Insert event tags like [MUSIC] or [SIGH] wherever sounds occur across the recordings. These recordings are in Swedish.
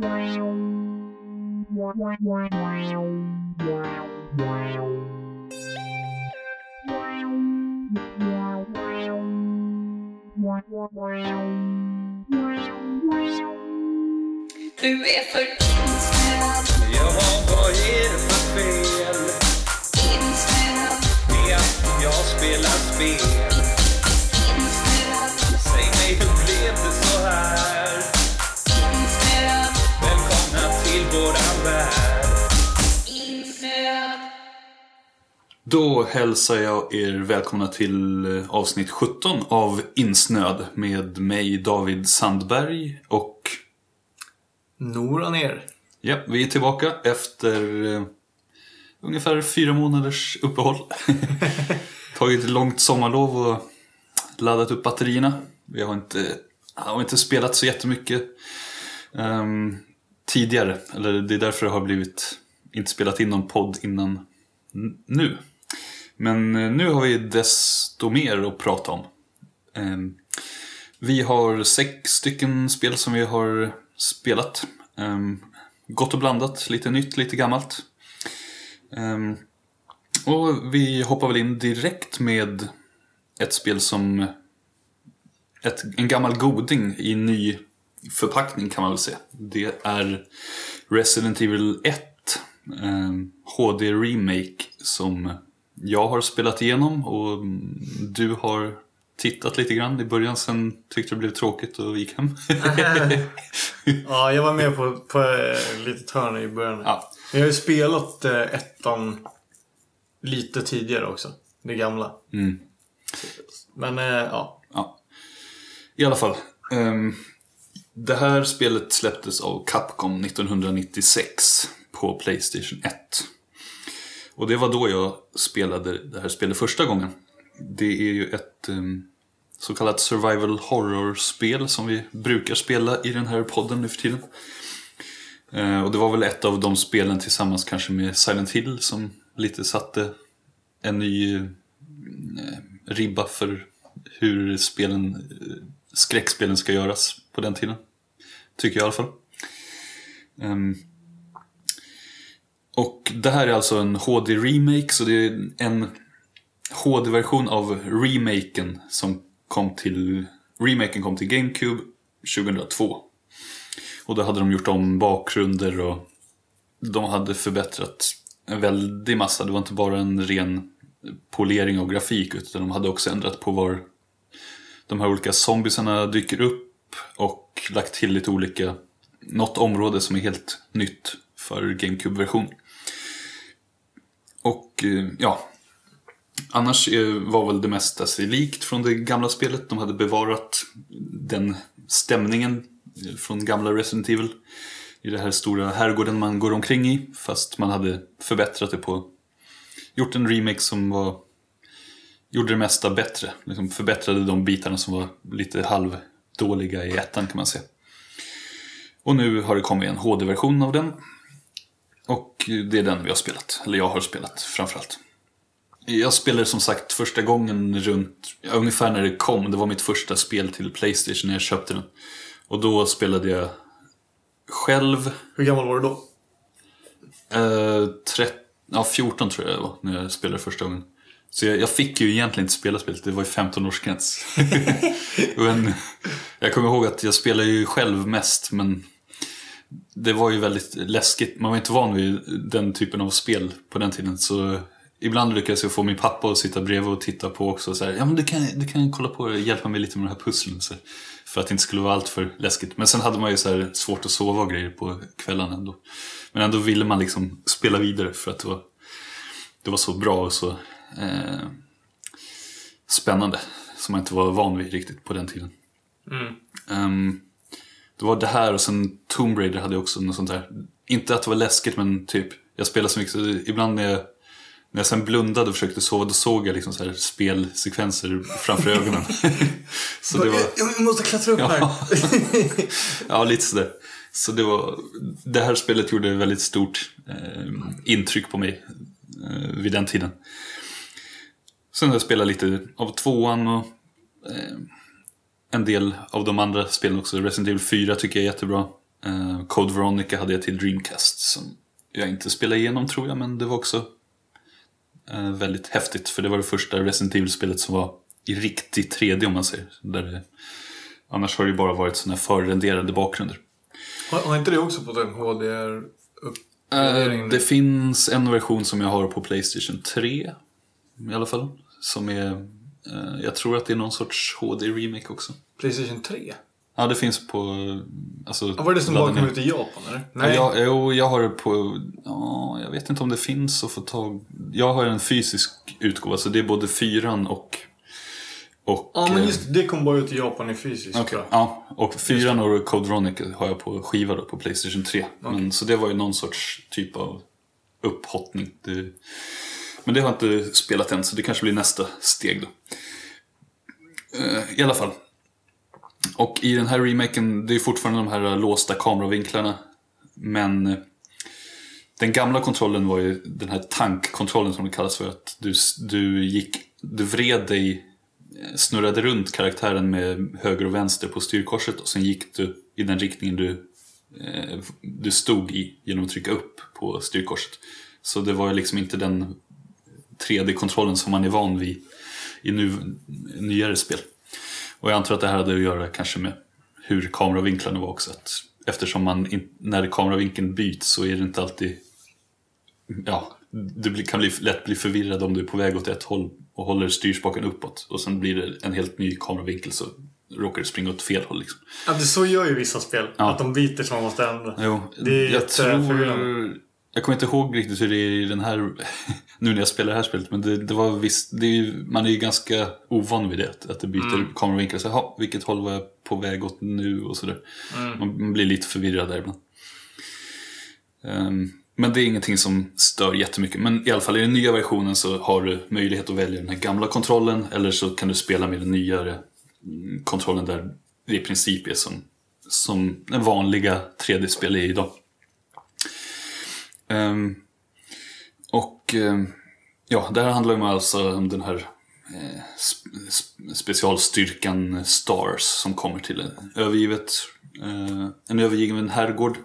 Du är för insnöad, Jaha, vad är det för fel insnöad, med att jag spelar spel? Våran värld. Då hälsar jag er välkomna till eh, avsnitt 17 av Insnöd med mig David Sandberg och Nora ner. ja, vi är tillbaka efter eh, ungefär fyra månaders uppehåll. [LAUGHS] Tagit ett långt sommarlov och laddat upp batterierna. Vi har inte, har inte spelat så jättemycket ehm, tidigare. Eller det är därför det har blivit inte spelat in någon podd innan nu. Men eh, nu har vi desto mer att prata om. Ehm, vi har sex stycken spel som vi har spelat. Ehm, gott och blandat, lite nytt, lite gammalt. Ehm, och vi hoppar väl in direkt med ett spel som ett, en gammal goding i ny förpackning kan man väl säga. Det är Resident Evil 1 ehm, HD Remake som jag har spelat igenom och du har tittat lite grann i början sen tyckte det blev tråkigt och gick hem. [LAUGHS] [LAUGHS] Ja, jag var med på, på eh, lite hörn i början. ja, Men jag har ju spelat eh, ettan lite tidigare också. Det gamla. mm. Men eh, ja. Ja. I alla fall. ehm, det här spelet släpptes av Capcom 1996 på Playstation 1. Och det var då jag spelade det här spelet första gången. Det är ju ett ehm, så kallat survival horror-spel som vi brukar spela i den här podden nu för tiden. Eh, och det var väl ett av de spelen tillsammans kanske med Silent Hill som lite satte en ny eh, ribba för hur spelen, eh, skräckspelen ska göras på den tiden. Tycker jag i alla fall. Um, och det här är alltså en HD-remake, så det är en HD-version av remaken som kom till... Remaken kom till GameCube 2002. Och då hade de gjort om bakgrunder och de hade förbättrat en väldig massa. Det var inte bara en ren polering av grafik utan de hade också ändrat på var de här olika zombiesarna dyker upp och lagt till lite olika, något område som är helt nytt för GameCube-version. Och eh, ja, annars var väl det mesta sig likt från det gamla spelet. De hade bevarat den stämningen från gamla Resident Evil i den här stora herrgården man går omkring i. Fast man hade förbättrat det på, gjort en remake som var gjorde det mesta bättre. Liksom förbättrade de bitarna som var lite halv halvdåliga i ettan kan man säga. Och nu har det kommit en HD-version av den. Och det är den vi har spelat, eller jag har spelat framförallt. Jag spelade som sagt första gången runt, ja, ungefär när det kom. Det var mitt första spel till Playstation när jag köpte den. Och då spelade jag själv, Hur gammal var du då? eh, 13, ja, 14 tror jag det var när jag spelade första gången. Så jag, jag fick ju egentligen inte spela spelet, det var ju 15-årsgräns. [LAUGHS] men jag kommer ihåg att jag spelade ju själv mest, men det var ju väldigt läskigt. Man var inte van vid den typen av spel på den tiden. Så ibland lyckades jag få min pappa att sitta bredvid och titta på också. Så här, ja men du kan, du kan kolla på och hjälpa mig lite med de här pusslen. Så, för att det inte skulle vara allt för läskigt. Men sen hade man ju så här svårt att sova och grejer på kvällarna ändå. Men ändå ville man liksom spela vidare för att det var, det var så bra och så eh, spännande. Som man inte var van vid riktigt på den tiden. Ehm, det var det här och sen Tomb Raider hade jag också något sånt där. Inte att det var läskigt men typ, jag spelade så mycket så ibland när jag, när jag sen blundade och försökte sova då såg jag liksom så här spelsekvenser framför [LAUGHS] ögonen. [LAUGHS] så det var... Jag, måste klättra upp Ja. här. [LAUGHS] ja, lite sådär. Så det var, det här spelet gjorde väldigt stort eh, intryck på mig eh, vid den tiden. Sen har jag spelat lite av tvåan och eh, en del av de andra spelen också. Resident Evil 4 tycker jag är jättebra. Eh, Code Veronica hade jag till Dreamcast som jag inte spelade igenom tror jag, men det var också eh, väldigt häftigt. För det var det första Resident Evil-spelet som var i riktig 3D om man säger. Där det, annars har det ju bara varit sådana här förrenderade bakgrunder. Har, har inte det också fått en HDR uppgradering? det finns en version som jag har på Playstation 3 i alla fall. Som är, eh, jag tror att det är någon sorts HD-remake också. Playstation 3? Ja, det finns på... Alltså, Ja, var det som bara kom ut i Japan eller? Nej. Ja, jag, jo, jag har det på... Ja, jag vet inte om det finns att få tag... Jag har en fysisk utgåva, så det är både fyran och... och Ja, men eh, just det kom bara ut i Japan i tror jag. ja. Och fyran och Code Veronica har jag på skiva då, på Playstation 3. Men, så det var ju någon sorts typ av upphottning. Det, men det har jag inte spelat än, så det kanske blir nästa steg då. Eh, I alla fall. Och i den här remaken, det är fortfarande de här låsta kameravinklarna. Men eh, den gamla kontrollen var ju den här tankkontrollen som det kallas för. Att du, du gick, du vred dig, eh, snurrade runt karaktären med höger och vänster på styrkorset och sen gick du i den riktningen du, du stod i genom att trycka upp på styrkorset. Så det var ju liksom inte den 3D-kontrollen som man är van vid i nu, nyare spel. Och jag antar att det här hade att göra kanske med hur kameravinklarna var också. Att eftersom man in, när kameravinkeln byts så är det inte alltid... Ja, du kan bli, lätt bli förvirrad om du är på väg åt ett håll och håller styrspaken uppåt. Och sen blir det en helt ny kameravinkel så råkar du springa åt fel håll. Liksom. Ja, det så gör ju vissa spel. Ja. Att de byter så man måste ändra. Jo, Det är jag tror... Jag kommer inte ihåg riktigt hur det är i den här... [LAUGHS] Nu när jag spelar det här spelet, men det, det var visst... Det är, ju- man är ju ganska ovan vid det, att, det byter Mm. kameravinklar. Så, jaha, vilket håll var jag på väg åt nu och sådär. Mm. Man, blir lite förvirrad där ibland. Ehm, men det är ingenting som stör jättemycket. Men i alla fall i den nya versionen så har du möjlighet att välja den här gamla kontrollen eller så kan du spela med den nyare mm, kontrollen där det i princip är som, som den vanliga 3D-spel är idag. Um, och um, ja, det här handlar ju alltså om den här eh, sp- specialstyrkan Stars som kommer till en övergivet, eh, en övergiven herrgård.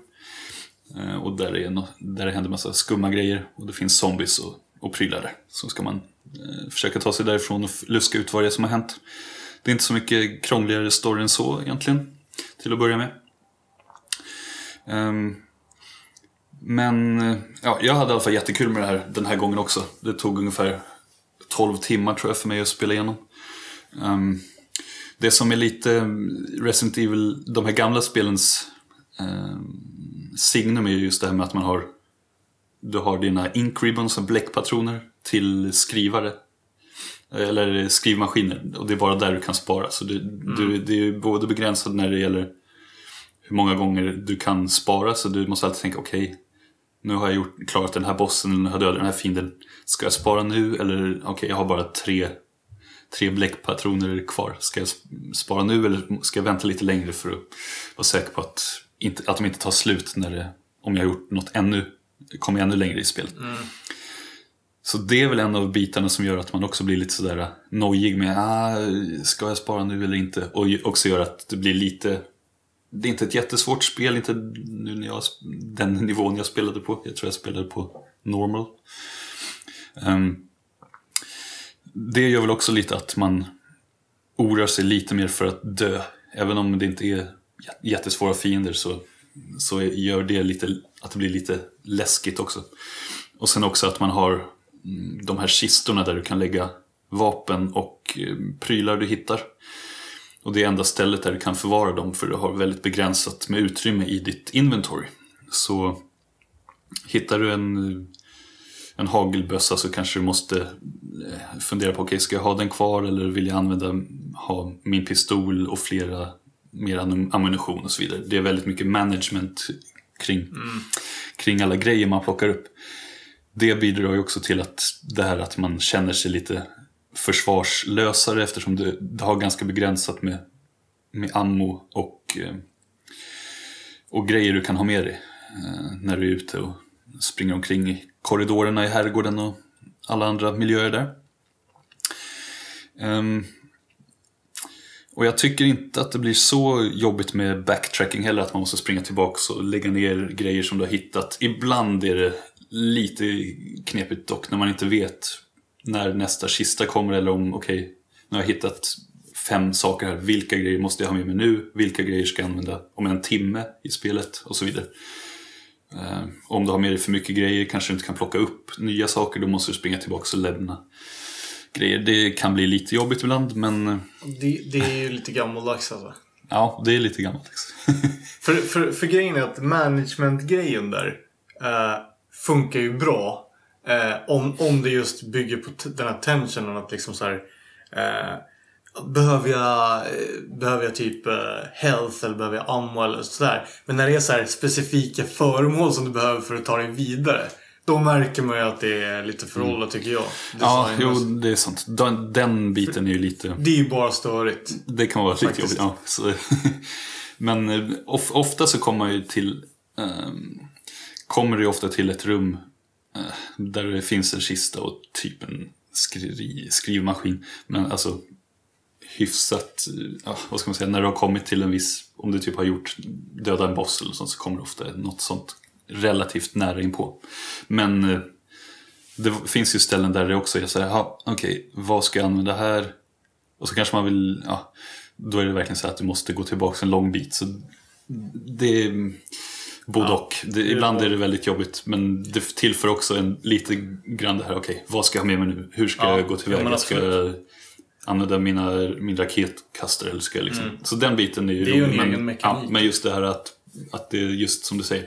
Eh, och där, är no- där det händer massa skumma grejer och det finns zombies och, och prylar där. Så ska man eh, försöka ta sig därifrån och luska ut vad det är som har hänt. Det är inte så mycket krångligare story än så egentligen, till att börja med. Ehm, men ja, jag hade i alla fall jättekul med det här den här gången också. Det tog ungefär 12 timmar tror jag för mig att spela igenom. Ehm, det som är lite mm, Resident Evil, de här gamla spelens um, signum är ju just det här med att man har du har dina ink ribbons bläckpatroner till skrivare. Eller skrivmaskiner. Och det är bara där du kan spara. Så du, du, det är både begränsat när det gäller hur många gånger du kan spara. Så du måste alltid tänka, okej, nu har jag gjort, klarat den här bossen, nu har jag dödat den här fienden. Ska jag spara nu? Eller okej, jag har bara tre, tre bläckpatroner kvar. Ska jag sp- spara nu eller ska jag vänta lite längre för att vara säker på att, inte, att de inte tar slut när det, om jag har gjort något ännu, kommer ännu längre i spelet. Så det är väl en av bitarna som gör att man också blir lite sådär nojig med ah, ska jag spara nu eller inte? Och också gör att det blir lite det är inte ett jättesvårt spel, inte nu när jag, den nivån jag spelade på. Jag tror jag spelade på normal. Um, det gör väl också lite att man oroar sig lite mer för att dö. Även om det inte är jättesvåra fiender så, så gör det lite, att det blir lite läskigt också. Och sen också att man har mm, de här kistorna där du kan lägga vapen och eh, prylar du hittar. Och det är enda stället där du kan förvara dem för du har väldigt begränsat med utrymme i ditt inventory. Så hittar du en, en hagelbössa så kanske du måste eh, fundera på, okej ska jag ha den kvar eller vill jag använda, ha min pistol och flera mer am- ammunition och så vidare. Det är väldigt mycket management kring, kring alla grejer man plockar upp. Det bidrar ju också till att det här att man känner sig lite försvarslösare eftersom du, det har ganska begränsat med, med ammo och, eh, och grejer du kan ha med dig eh, när du är ute och springer omkring i korridorerna i herrgården och alla andra miljöer där. Um, Och jag tycker inte att det blir så jobbigt med backtracking heller, att man måste springa tillbaka och lägga ner grejer som du har hittat. Ibland är det lite knepigt dock när man inte vet när nästa kista kommer eller om, okej, nu har jag hittat fem saker här. Vilka grejer måste jag ha med mig nu? Vilka grejer ska jag använda om en timme i spelet? Och så vidare. Eh, om du har med dig för mycket grejer kanske du inte kan plocka upp nya saker. Då måste du springa tillbaka och lämna grejer. Det kan bli lite jobbigt ibland men eh, Det, det är ju lite gammaldags alltså. ja, det är lite gammalt. Liksom. [LAUGHS] För, för, för grejen är att management-grejen där eh, funkar ju bra. Eh, om, om det just bygger på den här tensionen att liksom så här. Eh, behöver jag, eh, behöver jag typ eh, health eller behöver jag ammo eller sådär. Men när det är så här specifika föremål som du behöver för att ta dig vidare. Då märker man ju att det är lite föråldrat tycker jag. Ja, jo, det är sant. Den, den biten är ju lite... Det är ju bara störigt. Det kan vara lite Faktiskt. jobbigt. Ja, [LAUGHS] men eh, of, ofta så kommer man ju till... ehm, kommer ju ofta till ett rum Eh, där det finns en kista och typ en skri, skrivmaskin. Men alltså hyfsat, ja, vad ska man säga, när du har kommit till en viss, om du typ har gjort döda en boss eller sånt så kommer det ofta något sånt relativt nära inpå. Men eh, det finns ju ställen där det också är så här, okej, okej, vad ska jag använda här? Och så kanske man vill, ja, då är det verkligen så att du måste gå tillbaka en lång bit. Så det är både Ja, och. Det, ibland är det väldigt jobbigt men det tillför också en lite grann det här, okej, vad ska jag ha med mig nu? Hur ska Ja, jag gå ja, tillväga? men ska jag använda mina, min raketkastare eller ska jag liksom... Så den biten är ju Mm. Det är ju en rolig, egen men, mekanik. ja, men just det här att, att det är just som du säger,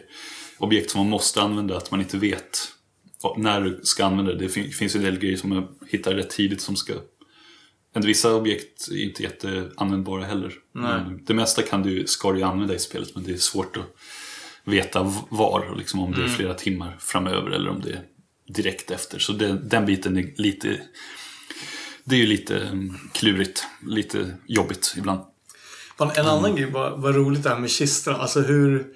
objekt som man måste använda, att man inte vet när du ska använda det. Det fin- finns ju en del grejer som man hittar rätt tidigt som ska... En vissa objekt är inte jätteanvändbara heller. Nej. Men Det mesta kan du, ska du använda i spelet men det är svårt att veta var, liksom om det Mm. är flera timmar framöver eller om det är direkt efter. Så det, den biten är lite... Det är ju lite mm, klurigt, lite jobbigt ibland. En annan grej var, var roligt det här med kistorna. Alltså hur...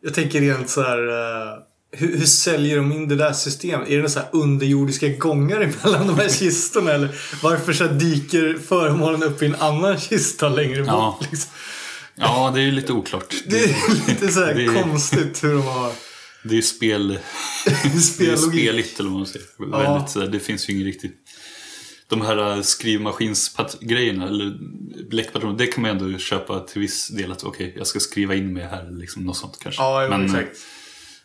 Jag tänker rent så här... eh, hur, hur säljer de in det där systemet? Är det så här underjordiska gångar [LAUGHS] mellan de här [LAUGHS] kistorna? Eller varför så dyker föremålen upp i en annan kista längre bort? Ja. Liksom? Ja, det är ju lite oklart. Det är lite så här är- konstigt hur de har Det är spel... Det är speligt eller vad man säger. Väldigt, sådär, det finns ju ingen riktigt... De här äh, skrivmaskinsgrejerna, eller bläckpatroner, det kan man ändå köpa till viss del. Att okej, jag ska skriva in mig här, liksom något sånt kanske. Ja, jo, men, exakt.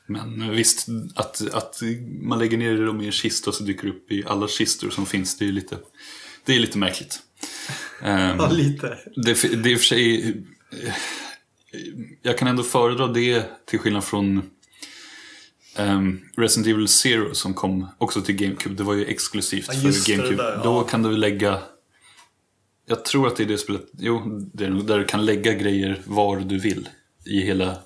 men visst, att, att man lägger ner dem i en kista och så dyker det upp i alla kistor som finns, det är ju lite, det är lite märkligt. [LAUGHS] Ehm, Ja, lite. det, det är i och för sig... Jag kan ändå föredra det till skillnad från um, Resident Evil Zero som kom också till GameCube. Det var ju exklusivt Ja, för GameCube. där, ja. Då kan du lägga... Jag tror att det är det spelet, jo, det är nog där du kan lägga grejer var du vill. I hela,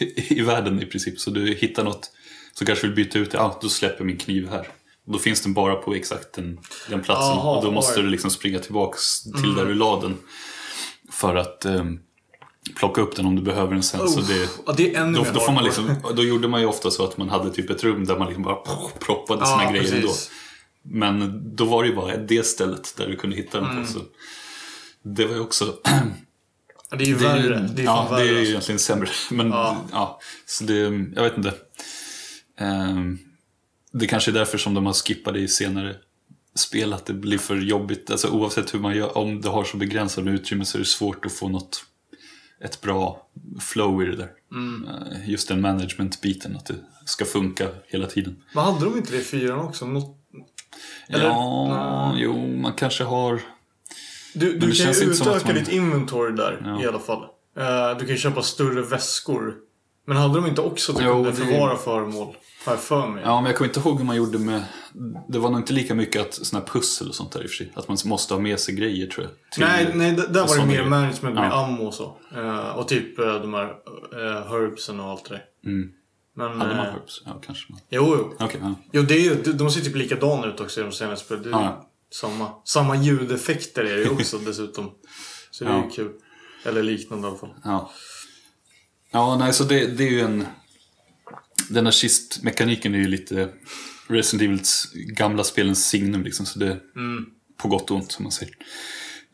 [LAUGHS] i världen i princip. Så du hittar något, så kanske du vill byta ut det, ah, då släpper min kniv här. Då finns den bara på exakt den, den platsen. Jaha, och då måste du liksom springa tillbaks till där du la den. För att ehm, plocka upp den om du behöver den sen. så Uff, det, ja, det är då, då, får man liksom, då gjorde man ju ofta så att man hade typ ett rum där man liksom bara proppade sina Ja, grejer precis. Men då var det ju bara det stället där du kunde hitta den Mm. på. Så det var ju också... Ja, det är ju Det värre. Det är ja, fan det är värre. ju alltså. egentligen sämre. [LAUGHS] Men ja. Så det, jag vet inte. Ehm, det kanske är därför som de har skippat det i senare spel, att det blir för jobbigt. Alltså oavsett hur man gör, om det har så begränsat utrymme så är det svårt att få något, ett bra flow i det där. Mm. Eh, Just den management-biten, att det ska funka hela tiden. Men hade de inte det i fyran också? Något... Eller- ja, jo, man kanske har... Du, det du kan känns ju inte som att utöka man- ditt inventory där Ja. i alla fall. Eh, du kan ju köpa större väskor. Men hade de inte också att du Jo, kunde det- förvara föremål? Har jag för mig. Ja, men jag kommer inte ihåg hur man gjorde med... Det var nog inte lika mycket att såna pussel och sånt där i och för sig. Att man måste ha med sig grejer tror jag. till- Nej, nej, där var det mer grejer. management med Ja. ammo och så. Eh, och typ eh, de här uh, herbsen och allt det där. Mm. Men... Hade man herbs? Ja, kanske. Man. Jo, jo. Okej, ja. Jo, det är de- de ser typ likadana ut också i de senaste spelen. Ja. samma, samma ljudeffekter är det ju också [LAUGHS] dessutom. Så det är ju kul. Eller liknande i alla fall. Ja, ja nej, så det, det är ju en... Den här kistmekaniken är ju lite Resident Evils gamla spelens signum liksom. Så det Mm. på gott och ont som man säger.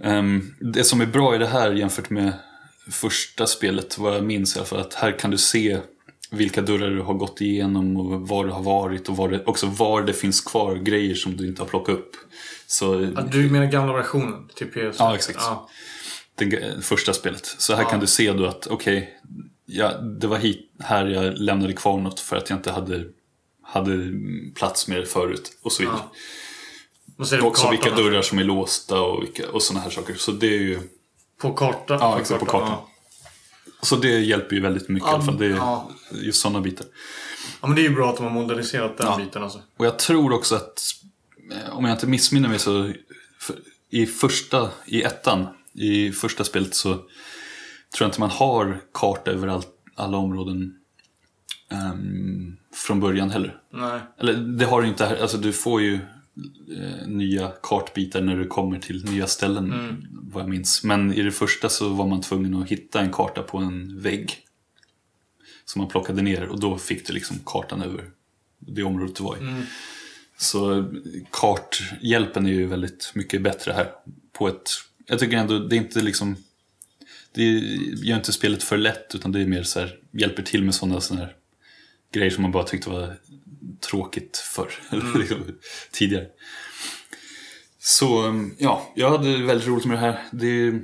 Ehm, det som är bra i det här jämfört med första spelet, vad jag minns i alla fall, att här kan du se vilka dörrar du har gått igenom och var du har varit och var det, också var det finns kvar grejer som du inte har plockat upp. Så Ja, du menar gamla versionen PS? Ja, exakt. Ja. det första spelet. Så här Ja. kan du se då att okej, ja, det var hit, här jag lämnade kvar något för att jag inte hade, hade plats med det förut och så vidare. Ja. Och så också vilka dörrar som är låsta och, vilka, och sådana här saker. Så det är ju På kartan? Ja, exakt, på kartan. Ja. Så det hjälper ju väldigt mycket i Ja, alla fall. Det är ja. just sådana bitar. ja, men det är ju bra att de har moderniserat den Ja. biten alltså. Och jag tror också att, eh, om jag inte missminner mig så, i första, i ettan, i första spelet så tror jag inte man har karta över all, alla områden ehm, från början heller. Nej. Eller det har du inte här, alltså du får ju eh, nya kartbitar när du kommer till nya ställen, Mm. vad jag minns. Men i det första så var man tvungen att hitta en karta på en vägg. Som man plockade ner och då fick du liksom kartan över det området du var i. Mm. Så karthjälpen är ju väldigt mycket bättre här. På ett, jag tycker ändå, det är inte liksom det gör inte spelet för lätt utan det är mer så här, hjälper till med sådana här grejer som man bara tyckte var tråkigt förr, [LAUGHS] eller liksom, tidigare. Så um, ja, jag hade väldigt roligt med det här. Det,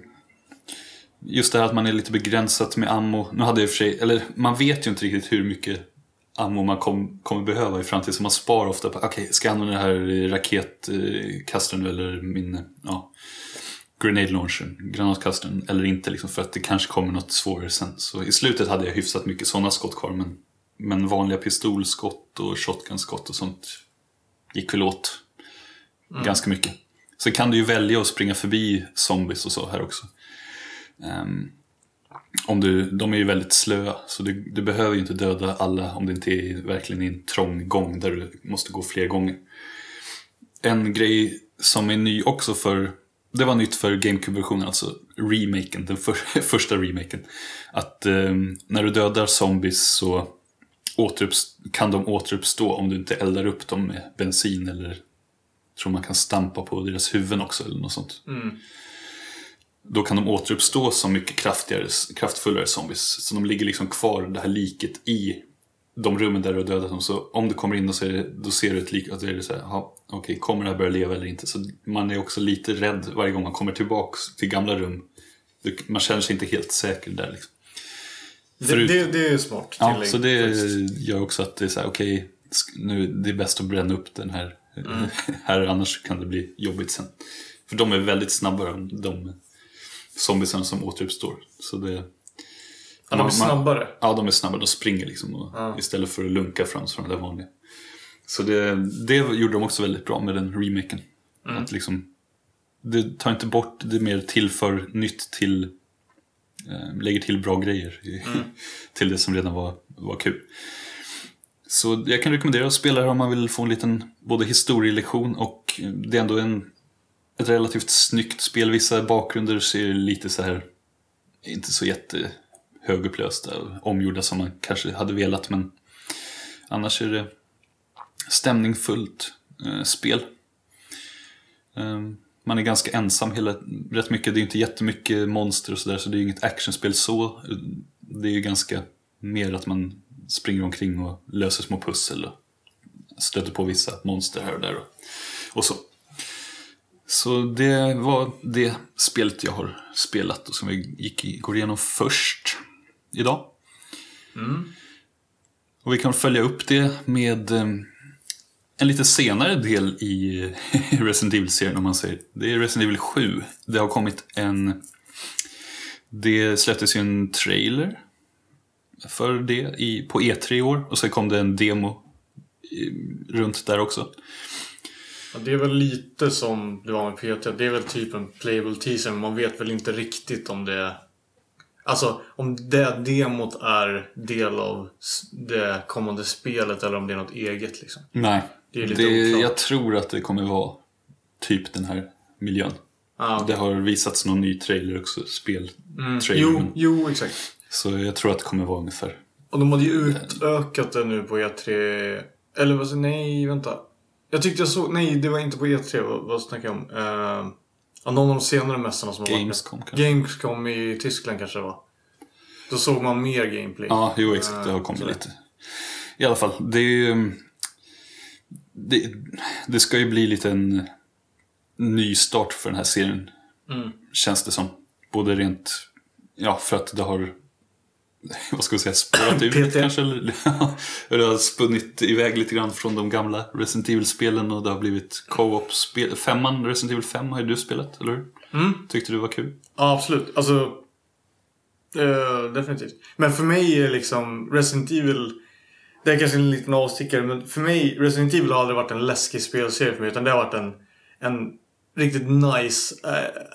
just det här att man är lite begränsat med ammo. Nu hade jag för sig, eller man vet ju inte riktigt hur mycket ammo man kom, kommer behöva i framtiden. Så man sparar ofta på, okej, ska jag använda den här raketkastaren nu eller min, ja, grenade launchern, granatkastaren eller inte liksom för att det kanske kommer något svårare sen. Så i slutet hade jag hyfsat mycket sådana skott kvar men, men vanliga pistolskott och shotgunskott och sånt gick väl åt ganska mycket. Så kan du ju välja att springa förbi zombies och så här också. Ehm, om du, de är ju väldigt slöa så du, du behöver ju inte döda alla om det inte är verkligen en trång gång där du måste gå fler gånger. En grej som är ny också för det var nytt för GameCube-versionen, alltså remaken, den för, [LAUGHS] första remaken. Att eh, när du dödar zombies så kan de återuppstå om du inte eldar upp dem med bensin eller tror man kan stampa på deras huvuden också eller något sånt. Mm. Då kan de återuppstå som mycket kraftigare, kraftfullare zombies. Så de ligger liksom kvar, det här liket, i de rummen där du har dödat dem. Så om du kommer in och det, då ser du ett lik och då är så här, "Jaha, okej, kommer det här börja leva eller inte? Så man är också lite rädd varje gång man kommer tillbaks till gamla rum. Man känner sig inte helt säker där liksom. Det, Förut- det, det är smart Ja, så det faktiskt. gör också att det är så här, okej, nu det är bäst att bränna upp den här. [LAUGHS] här annars kan det bli jobbigt sen. För de är väldigt snabbare än de zombiesarna som återuppstår. Så det, Ja, de är snabbare. Ja, de är snabba. De springer liksom och, Ja. istället för att lunka fram som de där vanliga. Så det, det gjorde de också väldigt bra med den remaken. Mm. Att liksom, det tar inte bort, det mer tillför nytt till, eh, lägger till bra grejer i- Mm. [LAUGHS] till det som redan var, var kul. Så jag kan rekommendera att spela det här om man vill få en liten både historielektion och det är ändå en, ett relativt snyggt spel. Vissa bakgrunder ser lite så här inte så jätte högupplösta omgjorda som man kanske hade velat men annars är det stämningsfullt eh, spel. Eh, man är ganska ensam hela, rätt mycket, det är inte jättemycket monster och sådär så det är inget actionspel så. Det är ju ganska mer att man springer omkring och löser små pussel och stöter på vissa monster här och där och, och så. Så det var det spelet jag har spelat och som vi gick, går igenom först idag. Och vi kan följa upp det med eh, en lite senare del i [LAUGHS] Resident Evil-serien om man säger. Det är Resident Evil 7. Det har kommit en... Det släpptes ju en trailer för det i, på E3 i år och så kom det en demo i, runt där också. Ja, det är väl lite som det var med PT. Det är väl typ en playable teaser, men man vet väl inte riktigt om det... Alltså, om det demot är del av det kommande spelet eller om det är något eget liksom. Nej, Det är lite det, oklart. jag tror att det kommer vara typ den här miljön. Ah, Det har visats någon ny trailer också, speltrailer. jo, men- jo, exakt. Så jag tror att det kommer vara ungefär. Och de hade ju utökat det nu på E3. Eller vad nej, vänta. Jag tyckte jag såg, nej det var inte på E3, vad, vad snackar jag om? Uh, Ja, någon av de senare mässorna som har varit Gamescom med. kanske? Gamescom i Tyskland kanske det var. Då såg man mer gameplay. Ja, jo exakt. Det har kommit sådär. lite. I alla fall, det är ju... Det, det ska ju bli lite en ny start för den här serien. Mm. Känns det som. Både rent... Ja, för att det har... [LAUGHS] Vad ska vi säga? Spårat ut [LAUGHS] PT. kanske? [LAUGHS] Eller, eller har spunnit iväg lite grann från de gamla Resident Evil-spelen och det har blivit co-op-spel. Femman, Resident Evil 5 har ju du spelat, eller hur? Mm. Tyckte du var kul? Ja, absolut. Alltså... eh, definitivt. Men för mig är liksom Resident Evil... Det är kanske en liten avstickare, men för mig Resident Evil har aldrig varit en läskig spelserie för mig. Utan det har varit en, en riktigt nice,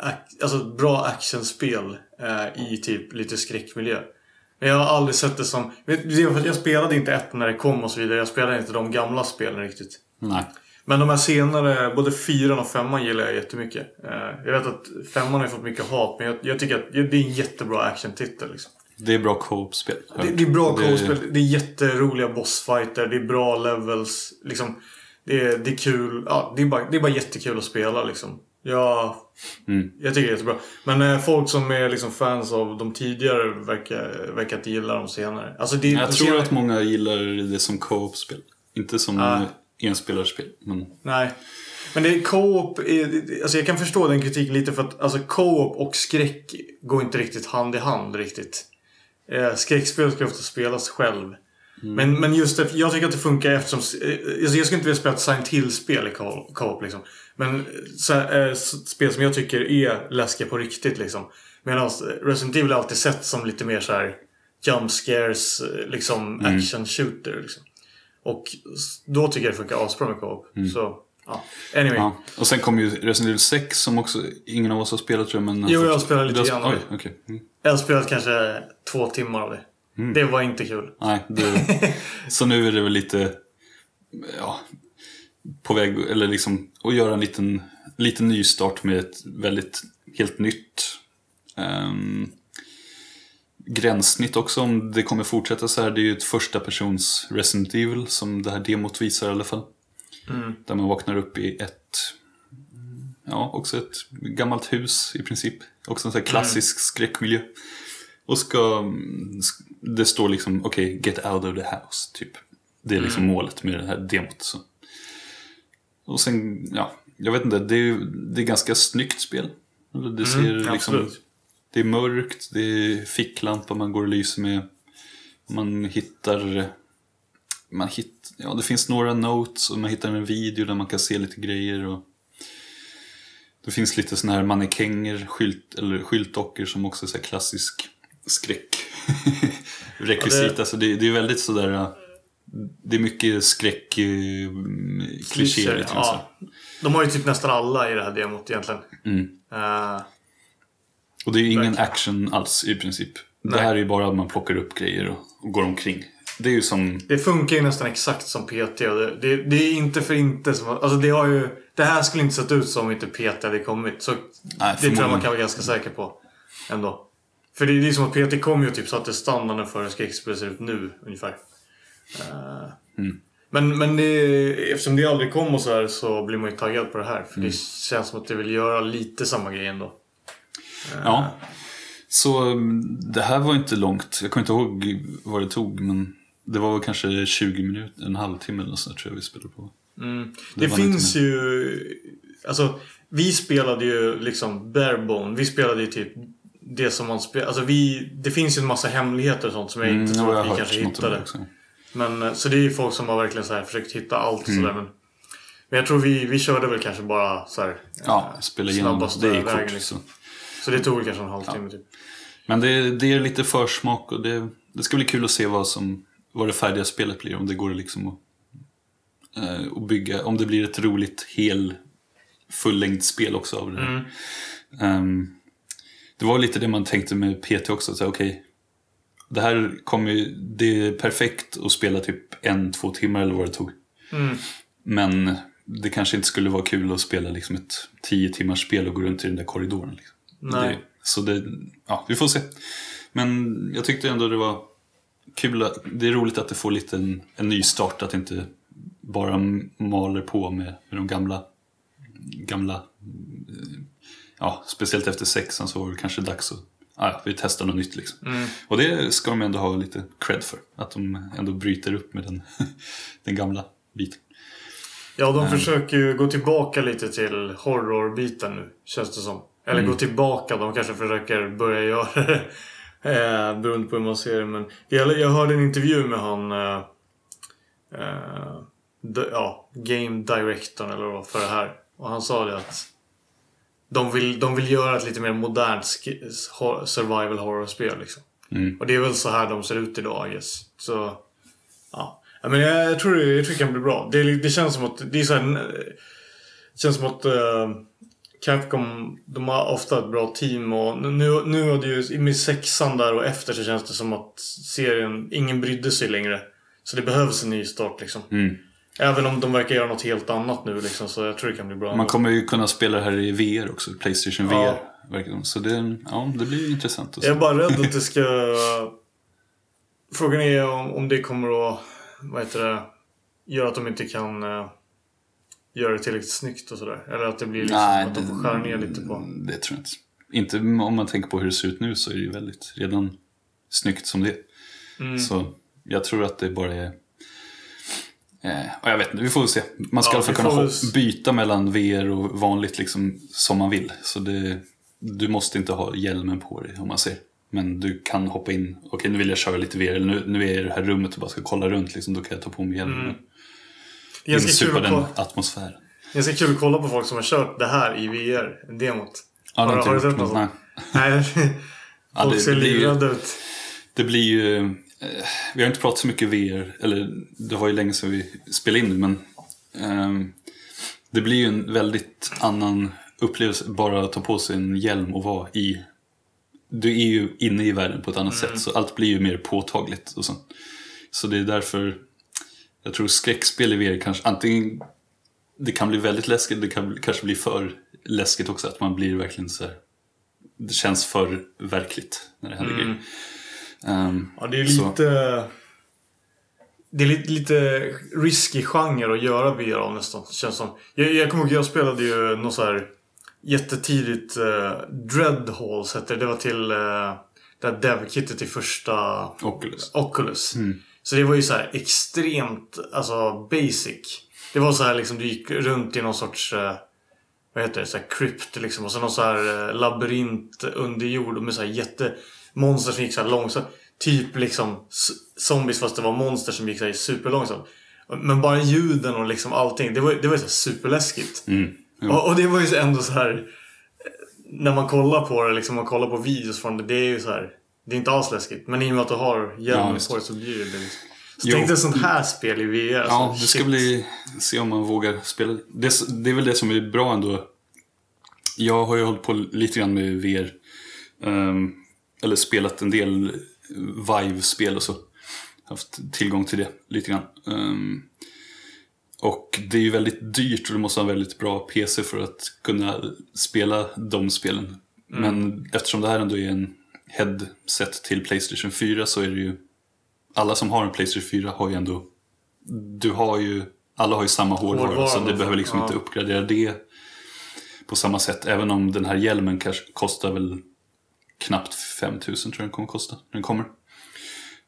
ac- alltså bra actionspel eh, i typ lite skräckmiljö. Men jag har aldrig sett det som... det Jag spelade inte ett när det kom och så vidare. Jag spelade inte de gamla spelen riktigt. Nej. Men de här senare, både fyran och femman gillar jag jättemycket. Eh, Jag vet att femman har fått mycket hat, men jag, jag tycker att det är en jättebra actiontitel. Liksom. Det är bra co-op-spel. Det, det är bra Det- co-spel, det är jätteroliga bossfighter, det är bra levels. Liksom, det, är, det är kul, ja, det, är bara, det är bara jättekul att spela liksom. Jag, Mm. jag tycker det är jättebra. Men eh, folk som är liksom fans av de tidigare verkar, verkar inte gilla de senare. Alltså det, Jag de tror senare, att många gillar det som co-op-spel. Inte som Ah. enspelarspel. Men Nej. Men det är co-op, är- alltså jag kan förstå den kritiken lite för att alltså co-op och skräck går inte riktigt hand i hand riktigt. Eh, skräckspel ska ofta spelas själv. Men, men just det, jag tycker att det funkar eftersom... eh, Alltså jag skulle inte vilja spela ett Silent Hill-spel i co- co-op liksom. Men så, s- spel som jag tycker är läskiga på riktigt liksom. Medan Resident Evil alltid sett som lite mer så här jump scares, eh, liksom action shooter liksom. Och då tycker jag det funkar asbra med co-op. Så, ja. Anyway. Ja. Och sen kom ju Resident Evil 6 som också ingen av oss har spelat tror jag. Men Jo, jag har spelat lite grann Oj, okej. Mm. Jag har spelat kanske två timmar av det. Det var inte kul. Nej, det, [LAUGHS] så nu är det väl lite ja, på väg, eller liksom att göra en liten, liten nystart med ett väldigt, helt nytt ehm, gränssnitt också om det kommer fortsätta så här. Det är ju ett första persons Resident Evil som det här demot visar i alla fall. Där man vaknar upp i ett, ja också ett gammalt hus i princip. Också en sån här klassisk skräckmiljö. Och ska, mm, sk- det står liksom okej, get out of the house, typ. Det är liksom målet med det här demot. Så. Och sen, ja, jag vet inte, det är, det är ganska snyggt spel. Det ser liksom, absolut. det är mörkt, det är ficklampa man går och lyser med. Man hittar, man hitt, ja det finns några notes och man hittar en video där man kan se lite grejer. Och det finns lite såna här mannekänger, skylt, eller skyltdockor som också är så klassisk skräck. Rekvisita, [LAUGHS] Ja, det- så det, det är väldigt sådär, det är mycket skräck, eh, så. ja. De har ju typ nästan alla i det här demot egentligen. Mm. Eh, Och det är ju ingen Verkligen. action alls i princip. Det Nej. här är ju bara att man plockar upp grejer och, och går omkring. Det är ju som, det funkar ju nästan exakt som PT. Det, det, det är inte för inte som... Alltså det har ju... Det här skulle inte sett ut som om inte PT hade kommit. Så Nej, det tror jag man kan vara ganska säker på. Ändå. För det är ju som att PT kom ju och typ satte standarden för hur skräckspel ser ut nu ungefär. Mm. Men, men det, eftersom det aldrig kom och så här så blir man ju taggad på det här. För det känns som att det vill göra lite samma grej ändå. ja. Så mm, det här var inte långt. Jag kommer inte ihåg vad det tog, men det var väl kanske 20 minuter, en halvtimme eller så tror jag vi spelade på. Mm. Det Det, finns ju... Alltså, vi spelade ju liksom barebone. Vi spelade ju typ det som man spelar. Alltså vi... Det finns ju en massa hemligheter och sånt som jag inte Mm, tror att vi kanske hittade. Men, eh, så det är ju folk som har verkligen så här försökt hitta allt Mm. sådär. Men, men jag tror vi, vi körde väl kanske bara så här, Ja, eh, spela igenom. Det är vägen, kort. liksom. Så. Det tog väl kanske en halvtimme typ. Men det, det är lite försmak och det, det ska bli kul att se vad, som, vad det färdiga spelet blir. Om det går liksom att, eh, att bygga, om det blir ett roligt hel fullängdsspel också av det. Mm. Ehm, det var lite det man tänkte med PT också. att säga, Okej, det här kommer ju, det är perfekt att spela typ en, två timmar eller vad det tog. Mm. Men det kanske inte skulle vara kul att spela liksom ett tio timmars spel och gå runt i den där korridoren. Liksom. Det, så det, ja, vi får se. Men jag tyckte ändå det var kul. Det är roligt att det får lite en, en ny start. Att det inte bara maler på med, med de gamla, gamla eh, ja, speciellt efter sexan så var det kanske dags att ah, ja, vi testar något nytt liksom. Och det ska de ändå ha lite cred för. Att de ändå bryter upp med den, [LAUGHS] den gamla biten. Ja, de försöker ju gå tillbaka lite till horrorbiten nu, känns det som. Eller Mm. gå tillbaka, de kanske försöker börja göra det. [LAUGHS] Eh, beroende på hur man ser det. Men jag, jag hörde en intervju med han... Eh, eh, ja, Game Directorn eller vad för det här. Och han sa det att de vill, de vill göra ett lite mer modernt survival horror-spel liksom. Mm. Och det är väl så här de ser ut idag, guess. Så... Ja. Men jag, jag, tror det, jag tror det kan bli bra. Det, det känns som att... Det är så här, det känns som att eh, Capcom, de har ofta ett bra team och nu, nu har det ju, med sexan där och efter så känns det som att serien, ingen brydde sig längre. Så det behövs en ny start liksom. Mm. Även om de verkar göra något helt annat nu liksom, så jag tror det kan bli bra. Man kommer ju kunna spela det här i VR också, Playstation VR. Ja. Så det, ja, det blir ju intressant. Jag är bara rädd att det ska... Frågan är om, om det kommer att, vad heter det, göra att de inte kan eh, göra det tillräckligt snyggt och sådär. Eller att det blir liksom Nej, att de får skära ner lite på... Det tror jag inte. Inte om man tänker på hur det ser ut nu så är det ju väldigt redan snyggt som det är. Mm. Så jag tror att det bara är... Eh, och jag vet inte, vi får väl se. Man ska Ja, i alla fall vi kunna får väl hop- s- byta mellan VR och vanligt liksom som man vill. Så det, du måste inte ha hjälmen på dig om man ser. Men du kan hoppa in, okej nu vill jag köra lite VR, eller nu, nu är jag i det här rummet och bara ska kolla runt, liksom, då kan jag ta på mig hjälmen. Mm. Insupa den kolla, atmosfären. ganska kul att kolla på folk som har kört det här i VR, demot. Ja, Har har du sett något nej. Nej, [LAUGHS] Ja, folk det- ser livrädda ut. Det blir ju... Eh, vi har inte pratat så mycket VR, eller det var ju länge sedan vi spelade in det, men ehm, det blir ju en väldigt annan upplevelse bara att ta på sig en hjälm och vara i... Du är ju inne i världen på ett annat sätt, så allt blir ju mer påtagligt. Och så. så det är därför jag tror skräckspel i VR kanske antingen det kan bli väldigt läskigt, det kan kanske bli för läskigt också, att man blir verkligen så här, det känns för verkligt när det händer grejer. Ehm, Ja, det är Så. lite... Det är lite, lite risky genre att göra VR av nästan, känns som. Jag, jag kommer ihåg, jag spelade ju något så här jättetidigt uh, Dread Halls hette det. Det var till uh, det här dev-kittet till första Oculus. Oculus. Så det var ju så här extremt, alltså basic. Det var så här liksom, du gick runt i någon sorts, eh, vad heter det, så här krypt liksom. Och så någon så här eh, labyrint under jord med så här jättemonster som gick så långsamt. Typ liksom zombies fast det var monster som gick så här superlångsamt. Men bara ljuden och liksom allting, det var, det var ju så superläskigt. Mm. Och, och det var ju så ändå så här eh, När man kollar på det, liksom man kollar på videos från det, det är ju så här Det är inte alls läskigt. Men i och med att du har Ja, hjälmen visst. på dig så blir det liksom. Så Jo. tänk dig sånt här spel i VR. Ja, alltså, det ska bli... Se om man vågar spela. Det, det är väl det som är bra ändå. Jag har ju hållit på lite grann med VR. ehm, eller spelat en del Vive-spel och så. Haft tillgång till det lite grann. Ehm, och det är ju väldigt dyrt och du måste ha en väldigt bra PC för att kunna spela de spelen. Men eftersom det här ändå är en headset till Playstation 4 så är det ju alla som har en Playstation 4 har ju ändå du har ju, alla har ju samma hårdvara Hårdvara, så det behöver liksom ja. inte uppgradera det på samma sätt. Även om den här hjälmen kanske kostar väl knappt 5000 tror jag den kommer kosta när den kommer.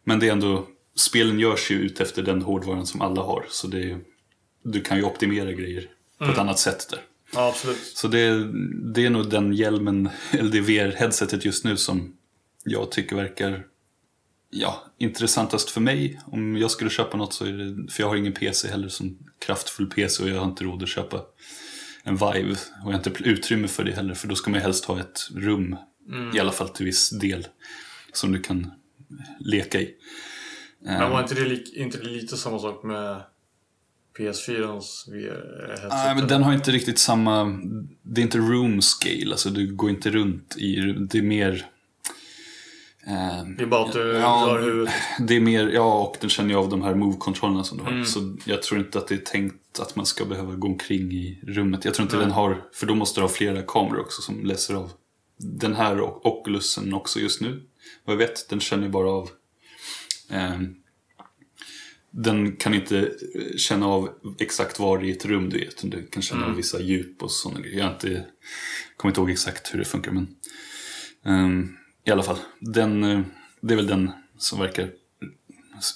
Men det är ändå, spelen görs ju ut efter den hårdvaran som alla har så det är, du kan ju optimera grejer på Mm. ett annat sätt där. Ja, absolut. Så det, det är nog den hjälmen, eller det VR-headsetet just nu som jag tycker verkar ja, intressantast för mig. Om jag skulle köpa något så är det, för jag har ingen PC heller som kraftfull PC och jag har inte råd att köpa en Vive. Och jag har inte utrymme för det heller för då ska man helst ha ett rum, i alla fall till viss del, som du kan leka i. Men var inte det, inte det lite samma sak med PS4-ans VR-headset? Nej, men den har inte riktigt samma... Det är inte room scale, alltså du går inte runt i... Det är mer... eh, Det är bara att du Ja, rör huvudet. Det är mer, ja och den känner ju av de här move-kontrollerna som du Mm. har. Så jag tror inte att det är tänkt att man ska behöva gå omkring i rummet. Jag tror inte den har, för då måste du ha flera kameror också som läser av. Den här och Oculusen också just nu, vad jag vet, den känner ju bara av ehm, den kan inte eh, känna av exakt var i ett rum du är. Utan du kan känna av Mm. vissa djup och sådana grejer. Jag har inte, kommer inte ihåg exakt hur det funkar. Men ehm, i alla fall, den, eh, det är väl den som verkar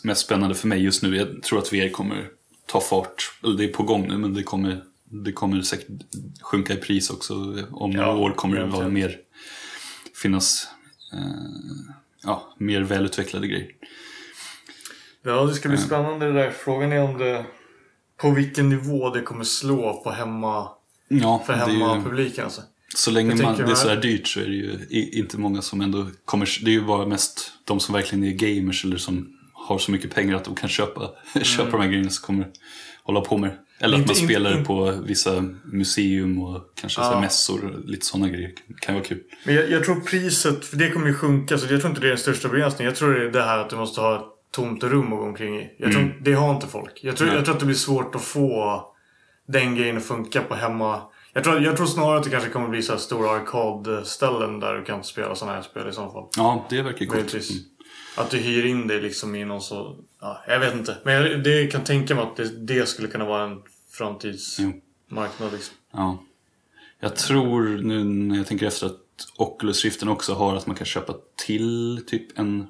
mest spännande för mig just nu. Jag tror att VR kommer ta fart. Eller det är på gång nu men det kommer, det kommer säkert sjunka i pris också. Om Ja, några år kommer det vara mer finnas eh, ja, mer välutvecklade grejer. Ja, det ska bli spännande det där. Frågan är om det... På vilken nivå det kommer slå på hemma... Ja, För hemmapubliken alltså. så länge man, det är här- sådär dyrt så är det ju inte många som ändå kommer... Det är ju bara mest de som verkligen är gamers eller som har så mycket pengar att de kan köpa, [LAUGHS] köpa de här grejerna som kommer hålla på med. Eller Mm. Att man inte- spelar inte- på vissa museum och kanske Ja. mässor och lite sådana grejer. kan vara kul. Men jag, jag tror priset, för det kommer ju sjunka, så jag tror inte det är den största begränsningen. Jag tror det är det här att du måste ha ett tomt rum att gå omkring i. Jag tror, Det har inte folk. Jag tror, Nej. jag tror att det blir svårt att få den grejen att funka på hemma... Jag tror, jag tror snarare att det kanske kommer bli så här stora arkadställen där du kan spela sådana här spel i så fall. Ja, det verkar coolt. Mm. Att du hyr in dig liksom i någon så... Ja, jag vet inte. Men jag det kan tänka mig att det, det skulle kunna vara en. Framtidsmarknad liksom. Ja. Jag tror nu när jag tänker efter att Oculus Riften också har att man kan köpa till typ en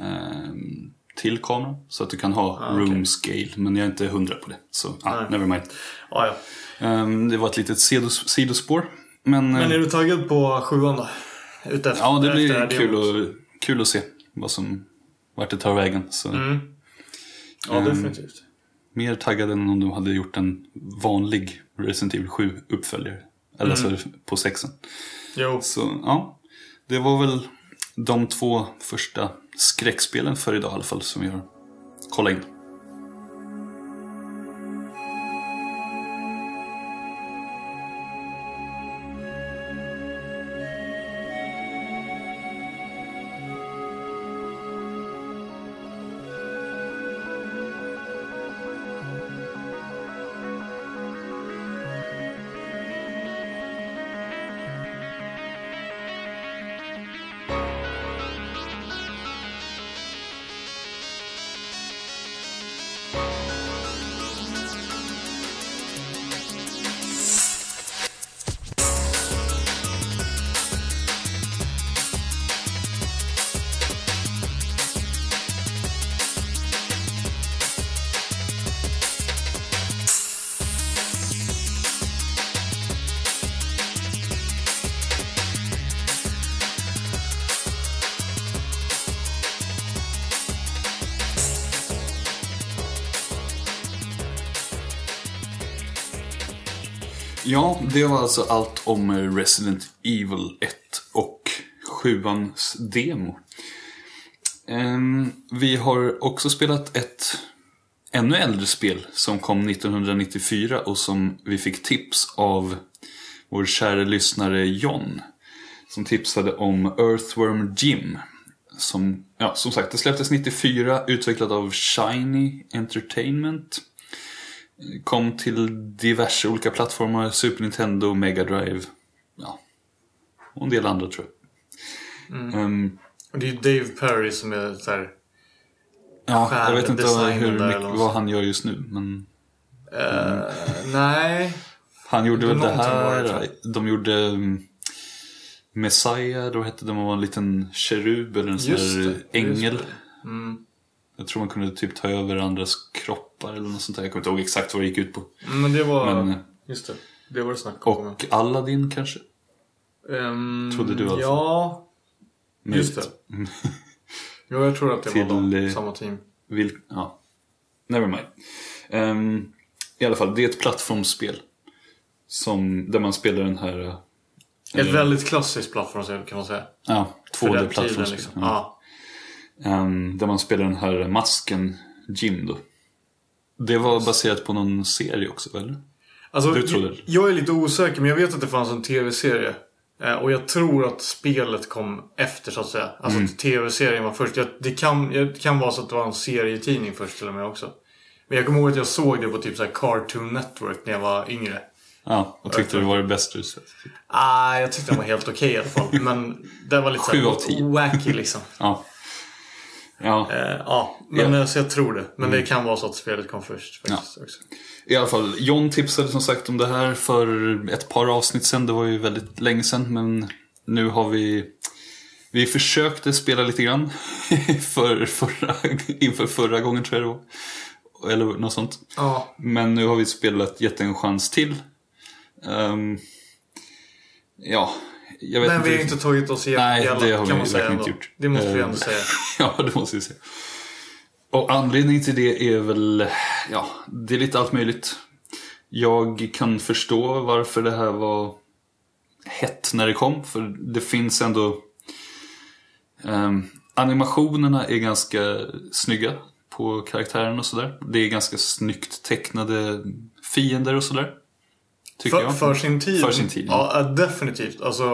ehm, till kamera. Så att du kan ha Ah, room scale. Men jag är inte hundra på det. Så ah, Nej. never mind. Ja, ja. Ehm, det var ett litet sidos- sidospår. Men, Men eh, är du taggad på sjuan då? Ute efter, ja, det blir kul att, kul att se vad som, vart det tar vägen. Så, Mm. Ja, Ehm, definitivt. Mer taggad än om de hade gjort en vanlig Resident Evil 7 uppföljare. Eller Mm. alltså på sexen. Jo. Så ja, det var väl de två första skräckspelen för idag i alla fall som vi har kollat in. Det var alltså allt om Resident Evil 1 och 7ans demo. Ehm, vi har också spelat ett ännu äldre spel som kom 1994 och som vi fick tips av vår kära lyssnare John. Som tipsade om Earthworm Jim. Som, ja, som sagt, det släpptes 94, utvecklat av Shiny Entertainment. Kom till diverse olika plattformar, Super Nintendo, Mega Drive. Ja, och en del andra tror jag. Ehm, Och det är ju Dave Perry som är så här, ja, jag vet inte hur, mycket, vad han gör just nu, men eh, Nej. han gjorde väl det här. De gjorde um, Messiah, då hette de var en liten kerub eller en sån här ängel. Mm. Jag tror man kunde typ ta över andras kroppar eller något sånt där. Jag kommer inte ihåg exakt vad det gick ut på. Men det var... Men, just det. Det var det snack om. och Aladdin kanske? Ehm, Trodde du alltså? Ja. Just Möjligt. [LAUGHS] Jo, jag tror att det Till, var de, eh, samma team. Vil ja. Never mind. Ehm, I alla fall, det är ett plattformsspel. Som, där man spelar den här... eh, Ett väldigt klassiskt plattformsspel kan man säga. Ja, För den tiden, 2D-plattformsspel. liksom. Ja. Ja. Ehm, där man spelar den här masken Jim då. Det var baserat på någon serie också, eller? Alltså, Du trodde det? jag, är lite osäker, men jag vet att det fanns en tv-serie. Eh, och jag tror att spelet kom efter, så att säga. Alltså Mm. tv-serien var först. Jag, det, kan, det kan vara så att det var en serietidning först till och med också. Men jag kommer ihåg att jag såg det på typ så Cartoon Network när jag var yngre. Ja, och tyckte det var det bästa du sett. Ah, jag tyckte den var helt okej i alla fall. Men den var lite Sju så av tio. här wacky liksom. [LAUGHS] Ja. Ja, Eh, ja, men Ja. alltså, jag tror det. Men det kan vara så att spelet kom först. Faktiskt, också. I alla fall, John tipsade som sagt om det här för ett par avsnitt sedan. Det var ju väldigt länge sedan, men nu har vi... Vi försökte spela lite grann [LAUGHS] för förra, inför förra gången tror jag det var. Eller något sånt. Ja. Men nu har vi spelat, gett en chans till. Ehm, ja, jag vet Men inte vi har inte tagit oss igenom Nej, det har vi kan man säga inte gjort. Det måste vi Eh, ändå säga. [LAUGHS] Ja, det måste vi säga. Och anledningen till det är väl, ja, det är lite allt möjligt. Jag kan förstå varför det här var hett när det kom, för det finns ändå... ehm, animationerna är ganska snygga på karaktären och sådär. Det är ganska snyggt tecknade fiender och sådär. Tycker För, jag. för sin tid. För sin tid, ja. Ja, definitivt. Alltså...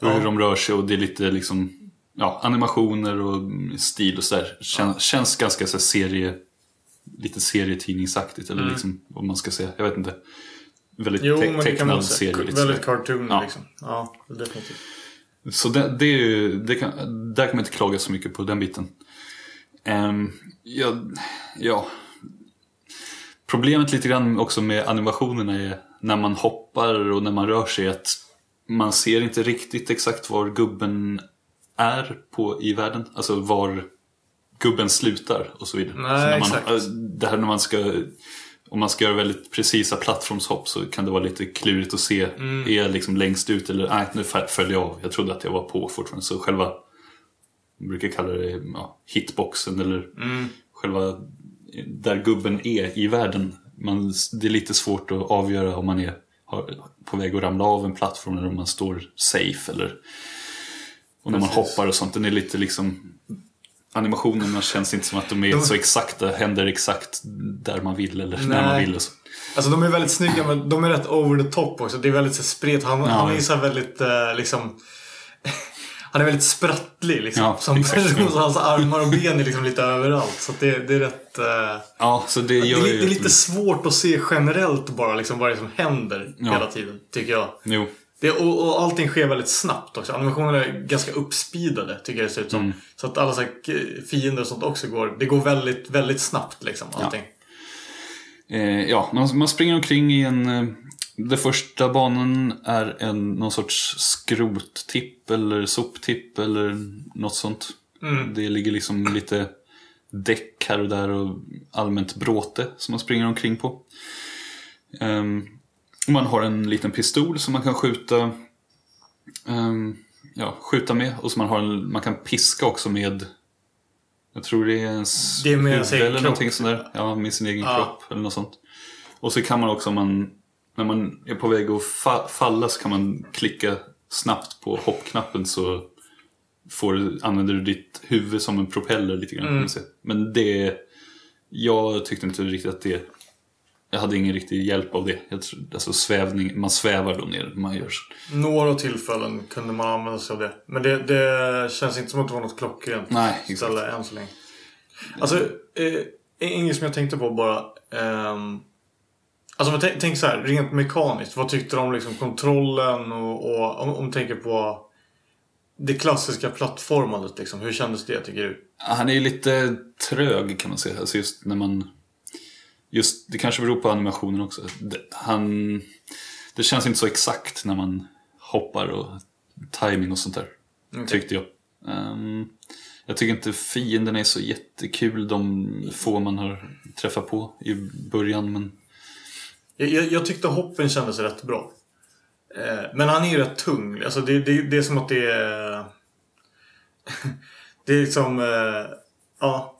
Hur Ja. de rör sig och det är lite liksom ja, animationer och stil och sådär. Kän, Känns ganska så serie, lite serietidningsaktigt eller liksom vad man ska säga. Jag vet inte. Väldigt Mm. Jo, te- tecknad serie. Lite Väldigt sådär. cartoon Ja. liksom. Ja, definitivt. Så det, det är ju, det kan, där kan man inte klaga så mycket på den biten. Ehm, ja, ja. Problemet lite grann också med animationerna är när man hoppar och när man rör sig att man ser inte riktigt exakt var gubben är på, i världen. Alltså var gubben slutar och så vidare. Nej, så när man, äh, Det här när man ska om man ska göra väldigt precisa plattformshopp så kan det vara lite klurigt att se. Mm. Är jag liksom längst ut eller nej, nu följer jag av. Jag trodde att jag var på fortfarande. Så själva, jag brukar kalla det ja, hitboxen eller Mm. själva där gubben är i världen. Man, det är lite svårt att avgöra om man är på väg att ramla av en plattform eller om man står safe. Eller, och när man Precis. hoppar och sånt, den är lite liksom Animationerna känns inte som att de är De- så exakta, händer exakt där man vill eller när man Nej. vill. Så. Alltså de är väldigt snygga men de är rätt over the top också. Det är väldigt så, spret. Han, han är så väldigt eh, liksom... Han är väldigt sprattlig liksom. Ja, som person. Så hans armar och ben är liksom lite överallt. Så det, det är rätt... eh, Ja, så det det, gör är, ju... det är lite svårt att se generellt bara liksom vad det är som händer Ja. hela tiden. Tycker jag. Jo, Det, och, och allting sker väldigt snabbt också. Animationerna är ganska uppspeedade tycker jag det ser ut som. Mm. Så att alla så här, fiender och sånt också går. Det går väldigt, väldigt snabbt liksom. Allting. Eh, ja, man, man springer omkring i en... Den första banan är en, någon sorts skrottipp eller soptipp eller något sånt. Mm. Det ligger liksom lite däck här och där och allmänt bråte som man springer omkring på. Och man har en liten pistol som man kan skjuta ehm, ja, skjuta med och så man, har en, man kan piska också med jag tror det är ens Det är med huvud eller kropp. någonting sådär. Ja, med sin egen Ja. kropp eller något sånt. Och så kan man också, om man, när man är på väg att fa- falla så kan man klicka snabbt på hoppknappen så får, använder du ditt huvud som en propeller lite grann. Säga. Men det, jag tyckte inte riktigt att det, jag hade ingen riktig hjälp av det. Jag alltså svävning, man svävar då ner, man gör så. Några tillfällen kunde man använda sig av det. Men det, det känns inte som att det var något klockrent Nej, exakt. ställe än så länge. Alltså, eh, en grej som jag tänkte på bara. ehm, alltså tänk, tänk så här, rent mekaniskt. Vad tyckte du om liksom kontrollen och, och om, om du tänker på det klassiska plattformandet liksom. Hur kändes det tycker du? Han är ju lite trög kan man säga. Alltså just när man... Just, det kanske beror på animationen också. Det, han, det känns inte så exakt när man hoppar och timing och sånt där. Okej. Tyckte jag. Ehm, jag tycker inte fienden är så jättekul, de få man har träffat på i början. Men Jag, jag, jag tyckte hoppen kändes rätt bra. Eh, men han är ju rätt tung. Alltså det, det, det är som att det är... [LAUGHS] det är liksom... Eh, ja.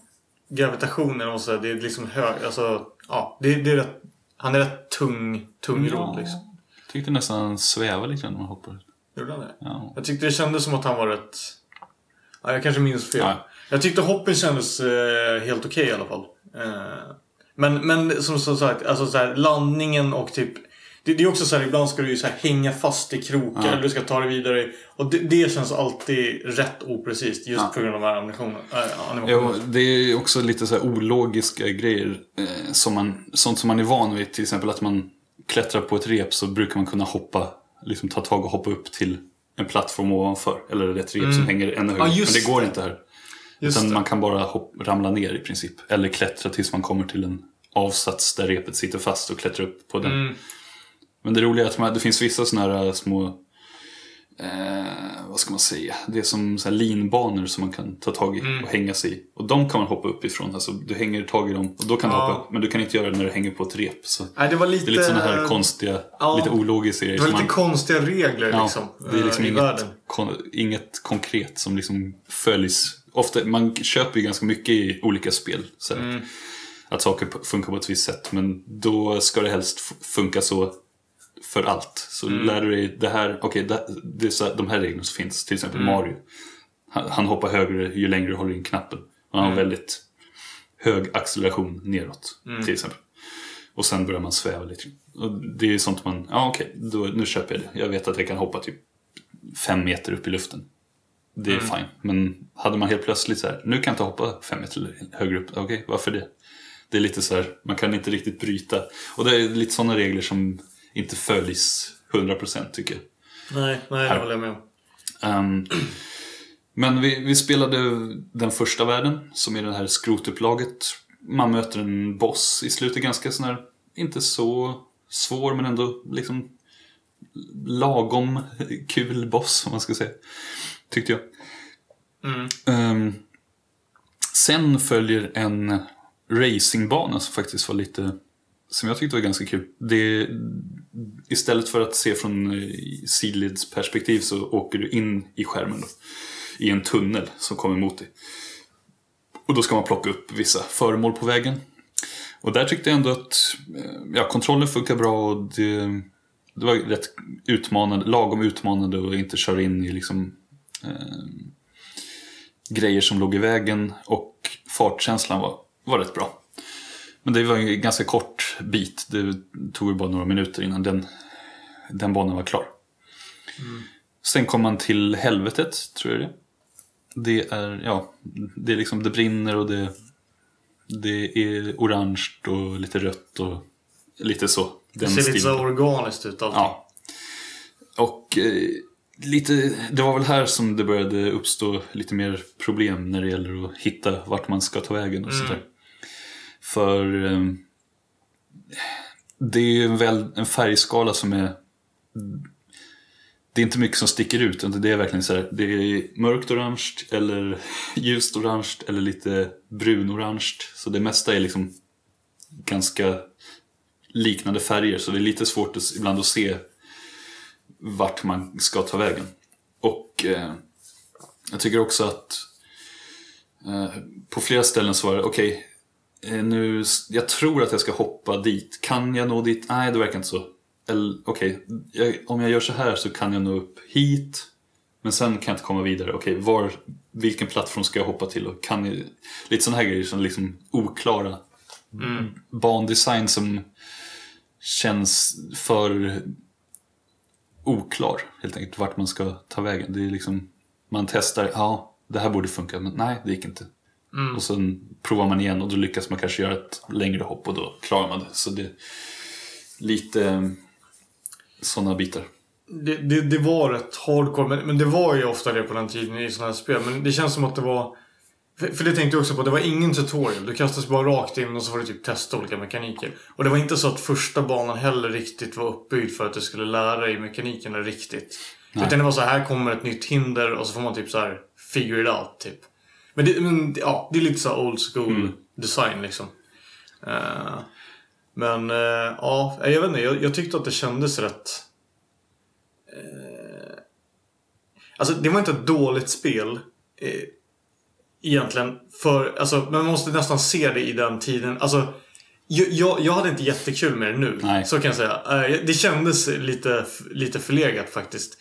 Gravitationen och så. Det är liksom hög... Alltså, ja. Det, det är rätt... Han är rätt tung, tungrodd liksom. jag tyckte nästan han svävade lite när man hoppade. Gjorde han det? Ja. Jag tyckte det kändes som att han var rätt... Ja, jag kanske minns fel. Ja. Jag tyckte hoppen kändes eh, helt okej i alla fall. Eh, men, men som, som sagt, alltså så här, landningen och typ... Det, det är också så här, ibland ska du ju så hänga fast i krokar Ja. eller du ska ta dig vidare. Och det, det känns alltid rätt oprecist just Ja. på grund av de här animationerna. Äh, Ja, animationerna. det är också lite så här ologiska grejer. Eh, som man, sånt som man är van vid. Till exempel att man klättrar på ett rep så brukar man kunna hoppa, liksom ta tag och hoppa upp till en plattform ovanför. Eller ett rep som hänger ännu högre. Ja, Men det går det. inte här. Just Utan det. man kan bara hopp, ramla ner i princip. Eller klättra tills man kommer till en avsats där repet sitter fast och klättra upp på den. Mm. Men det roliga är att man, det finns vissa sådana här små, eh, vad ska man säga, det är som så här linbanor som man kan ta tag i Mm. och hänga sig i. Och de kan man hoppa upp ifrån, alltså du hänger tag i dem och då kan du Ja. hoppa upp. Men du kan inte göra det när du hänger på ett rep. Så Nej, det var lite... det är lite sådana här konstiga, ja. lite ologiska grejer. Det var lite man- konstiga regler Ja, liksom. det är liksom eh, i inget, kon, inget konkret som liksom följs. Ofta, man köper ju ganska mycket i olika spel. Så Mm. att, att saker funkar på ett visst sätt. Men då ska det helst funka så för allt. Så Mm. lär du dig det här, okej, det, det så de här reglerna som finns. Till exempel Mm. Mario. Han, han hoppar högre ju längre du håller in knappen. Han har Mm. väldigt hög acceleration neråt. Till exempel. Och sen börjar man sväva lite. Och det är sånt man, ja okej, då, nu köper jag det. Jag vet att jag kan hoppa typ fem meter upp i luften. Det är fine. Men hade man helt plötsligt så här, nu kan jag inte hoppa fem meter högre upp. Okej, varför det? Det är lite så här, man kan inte riktigt bryta. Och det är lite sådana regler som inte följs 100% tycker jag. Nej, nej, det håller jag med om. Ehm, men vi, vi spelade den första världen, som är det här skrotupplaget. Man möter en boss i slutet, ganska sån här, inte så svår men ändå liksom lagom kul boss om man ska säga. Tyckte jag. Mm. Ehm, sen följer en racingbana som faktiskt var lite, som jag tyckte var ganska kul. Det, istället för att se från eh, sidleds perspektiv så åker du in i skärmen då, i en tunnel som kommer mot dig. Och då ska man plocka upp vissa föremål på vägen. Och där tyckte jag ändå att eh, ja, kontrollen funkar bra och det, det var rätt utmanande, lagom utmanande att inte köra in i liksom grejer som låg i vägen och fartkänslan var, var rätt bra. Men det var en ganska kort bit. Det tog ju bara några minuter innan den, den banan var klar. Sen kom man till helvetet, tror jag det Det är, ja, det är liksom, det brinner och det, det är orange och lite rött och lite så. Det ser lite så stilen. organiskt ut allting. Ja. Och eh, lite, det var väl här som det började uppstå lite mer problem när det gäller att hitta vart man ska ta vägen och sådär. För eh, det är ju väl en färgskala som är det är inte mycket som sticker ut, utan det är verkligen så här, det är mörkt orange eller ljust orange eller lite brunorange. Så det mesta är liksom ganska liknande färger, så det är lite svårt ibland att se vart man ska ta vägen. Och eh, jag tycker också att eh, på flera ställen så var det, okej, eh, nu, jag tror att jag ska hoppa dit. Kan jag nå dit? Nej, det verkar inte så. Eller okej, jag, om jag gör så här så kan jag nå upp hit. Men sen kan jag inte komma vidare. Okej, var, vilken plattform ska jag hoppa till? Och kan jag, lite sådana här grejer som liksom oklara bandesign som känns för oklar helt enkelt vart man ska ta vägen. Det är liksom, man testar, ja det här borde funka men nej det gick inte. Och sen provar man igen och då lyckas man kanske göra ett längre hopp och då klarar man det. Så det är lite sådana bitar. Det, det, det var rätt hardcore, men, men det var ju ofta det på den tiden i sådana här spel. Men det känns som att det var... För, för det tänkte jag också på, det var ingen tutorial. Du kastas bara rakt in och så får du typ testa olika mekaniker. Och det var inte så att första banan heller riktigt var uppbyggd för att du skulle lära dig mekanikerna riktigt. Utan det var så här, kommer ett nytt hinder och så får man typ så här figure it out typ. Men det, men, ja, det är lite så old school design liksom. Eh, men eh, ja, jag vet inte. Jag, jag tyckte att det kändes rätt... Eh, alltså det var inte ett dåligt spel. Egentligen. För, alltså, man måste nästan se det i den tiden. Alltså, jag, jag, hade inte jättekul med det nu. Nej. Så kan jag säga. Eh, det kändes lite, lite förlegat faktiskt.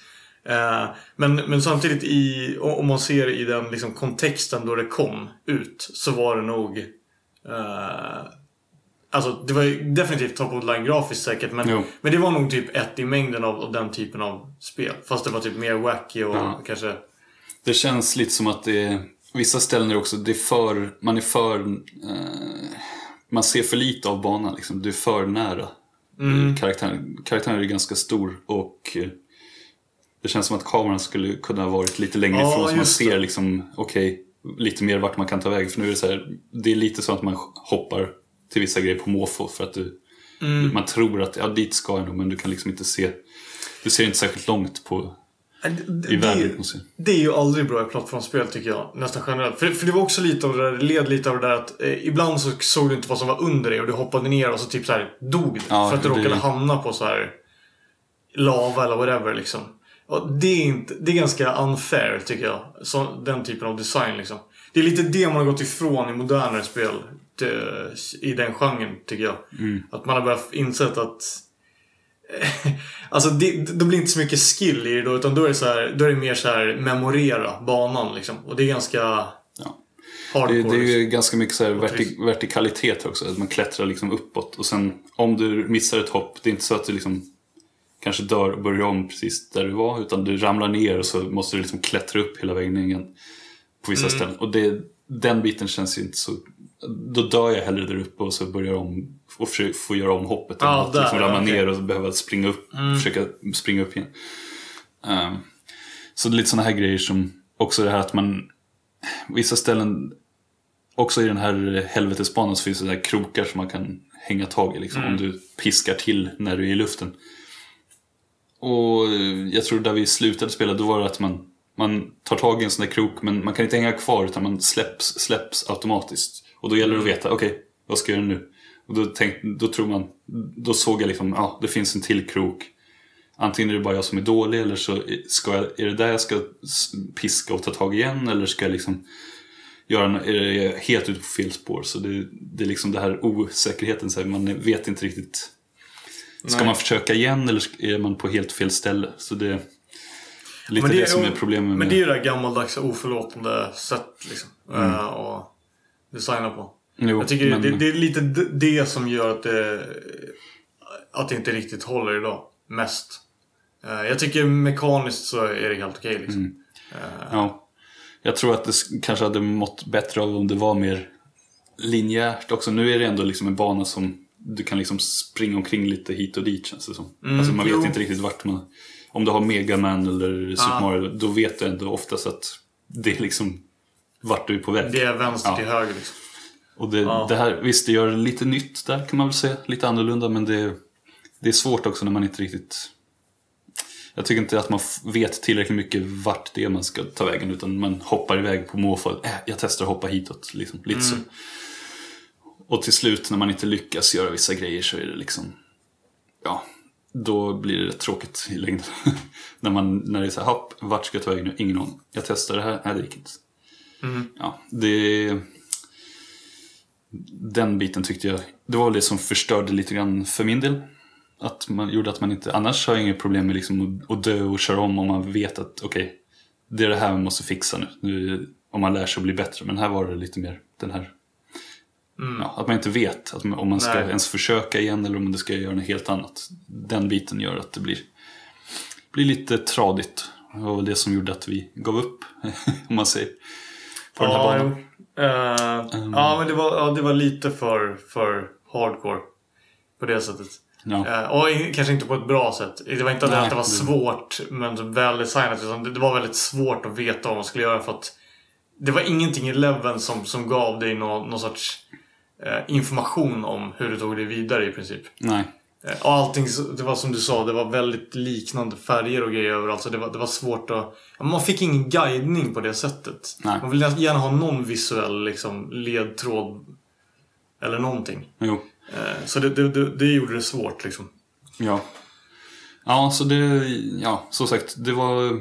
Eh, men, men samtidigt i, om man ser i den liksom, kontexten då det kom ut så var det nog eh, Alltså det var ju definitivt top of line grafiskt säkert men, Jo. men det var nog typ ett i mängden av, av den typen av spel. Fast det var typ mer wacky och Ja. kanske... Det känns lite som att det vissa ställen är också, det är för, man är för, eh, man ser för lite av banan liksom. Du är för nära mm. karaktären. Karaktären är ganska stor och eh, det känns som att kameran skulle kunna ha varit lite längre Ja, ifrån så man ser liksom, okej, lite mer vart man kan ta vägen. För nu är det så här, det är lite så att man hoppar till vissa grejer på måfå för att du, Mm. man tror att ja, dit ska jag nog men du kan liksom inte se, du ser inte särskilt långt på, det, i det, världen. det är ju aldrig bra i plattformsspel tycker jag. Nästan generellt. För, för det var också lite av det där, det led lite av det där att eh, ibland så såg du inte vad som var under dig och du hoppade ner och så typ så här dog du. Ja, för att du det- råkade hamna på så här lava eller whatever liksom. Och det är, inte, det är ganska unfair tycker jag. Så, den typen av design liksom. Det är lite det man har gått ifrån i modernare spel. Det, I den genren tycker jag. Att man har börjat insett att [LAUGHS] Alltså det, det blir inte så mycket skill i det då utan då är det, så här, då är det mer så här memorera banan liksom. Och det är ganska Ja. hardcore. Det, det är liksom. ju ganska mycket så här verti trist. vertikalitet också. Att man klättrar liksom uppåt. Och sen om du missar ett hopp, det är inte så att du liksom kanske dör och börjar om precis där du var. Utan du ramlar ner och så måste du liksom klättra upp hela vägen igen. På vissa Mm. ställen. Och det, den biten känns ju inte så... Då dör jag hellre där uppe och så börjar om och försöker få göra om hoppet. att där, liksom ramla okej. ner och behöva springa upp. Försöka springa upp igen. Ehm, så det är lite sådana här grejer som också det här att man Vissa ställen Också i den här helvetesbanan så finns det där krokar som man kan hänga tag i liksom, om du piskar till när du är i luften. Och jag tror där vi slutade spela då var det att man, man tar tag i en sån där krok men man kan inte hänga kvar utan man släpps, släpps automatiskt. Och då gäller det att veta, okej, vad ska jag göra nu? Och då, tänk, då tror man, då såg jag liksom, ja det finns en till krok. Antingen är det bara jag som är dålig eller så ska jag, är det där jag ska piska och ta tag igen eller ska jag liksom göra en, är jag helt ute på fel spår. Så det, det är liksom det här osäkerheten, så här, man vet inte riktigt. Ska Nej. man försöka igen eller är man på helt fel ställe? Så det är lite Men det, som är problemet med... Men det är ju det gammaldags oförlåtande sätt liksom. Mm. eh, att designa på. Jo, Jag tycker men- det, det är lite det som gör att det, att det inte riktigt håller idag. Mest. Eh, Jag tycker mekaniskt så är det helt okej liksom. Mm. Ja. Jag tror att det kanske hade mått bättre av om det var mer linjärt också. Nu är det ändå liksom en bana som du kan liksom springa omkring lite hit och dit känns det som. alltså man vet Mm, jo. inte riktigt vart man... Om du har Mega Man eller Super Ah. Mario, då vet du ändå oftast att det är liksom vart du är på väg. Det är vänster Ja. till höger liksom. Och det, Ja. det här, visst det gör det lite nytt där kan man väl säga. Lite annorlunda men det, det är svårt också när man inte riktigt... Jag tycker inte att man vet tillräckligt mycket vart det är man ska ta vägen utan man hoppar iväg på måfå. Äh, jag testar att hoppa hitåt. Liksom, lite så. Och till slut när man inte lyckas göra vissa grejer så är det liksom... Ja, då blir det rätt tråkigt i längden. [LAUGHS] när, man, när det är så här, hopp, vart ska jag ta vägen nu? Ingen aning. Jag testar det här, nej det gick inte. Ja, det... Den biten tyckte jag, det var det som förstörde lite grann för min del. Att man gjorde att man inte, annars har jag inget problem med liksom att, dö och köra om om man vet att okej, det är det här man måste fixa nu. nu. Om man lär sig att bli bättre. Men här var det lite mer den här, ja, att man inte vet att man, om man ska Nej. ens försöka igen eller om det ska göra något helt annat. Den biten gör att det blir, blir lite tradigt. Det var väl det som gjorde att vi gav upp, [LAUGHS] om man säger. På den här Ja, banan. Eh, ja, men det var, ja, det var lite för, för hardcore. På det sättet. Ja. Eh, och kanske inte på ett bra sätt. Det var inte Nej, att det var svårt men väl designat. Utan det, det var väldigt svårt att veta vad man skulle göra för att det var ingenting i Leven som, som gav dig någon, någon sorts eh, information om hur du tog dig vidare i princip. Nej. Eh, Och allting, det var som du sa, det var väldigt liknande färger och grejer överallt. Så det var, det var svårt att... Man fick ingen guidning på det sättet. Nej. Man vill gärna ha någon visuell liksom, ledtråd. Eller någonting. Jo. Eh, Så det, det, det, det gjorde det svårt liksom. Ja. Ja, så det, ja, som sagt, det var... eh,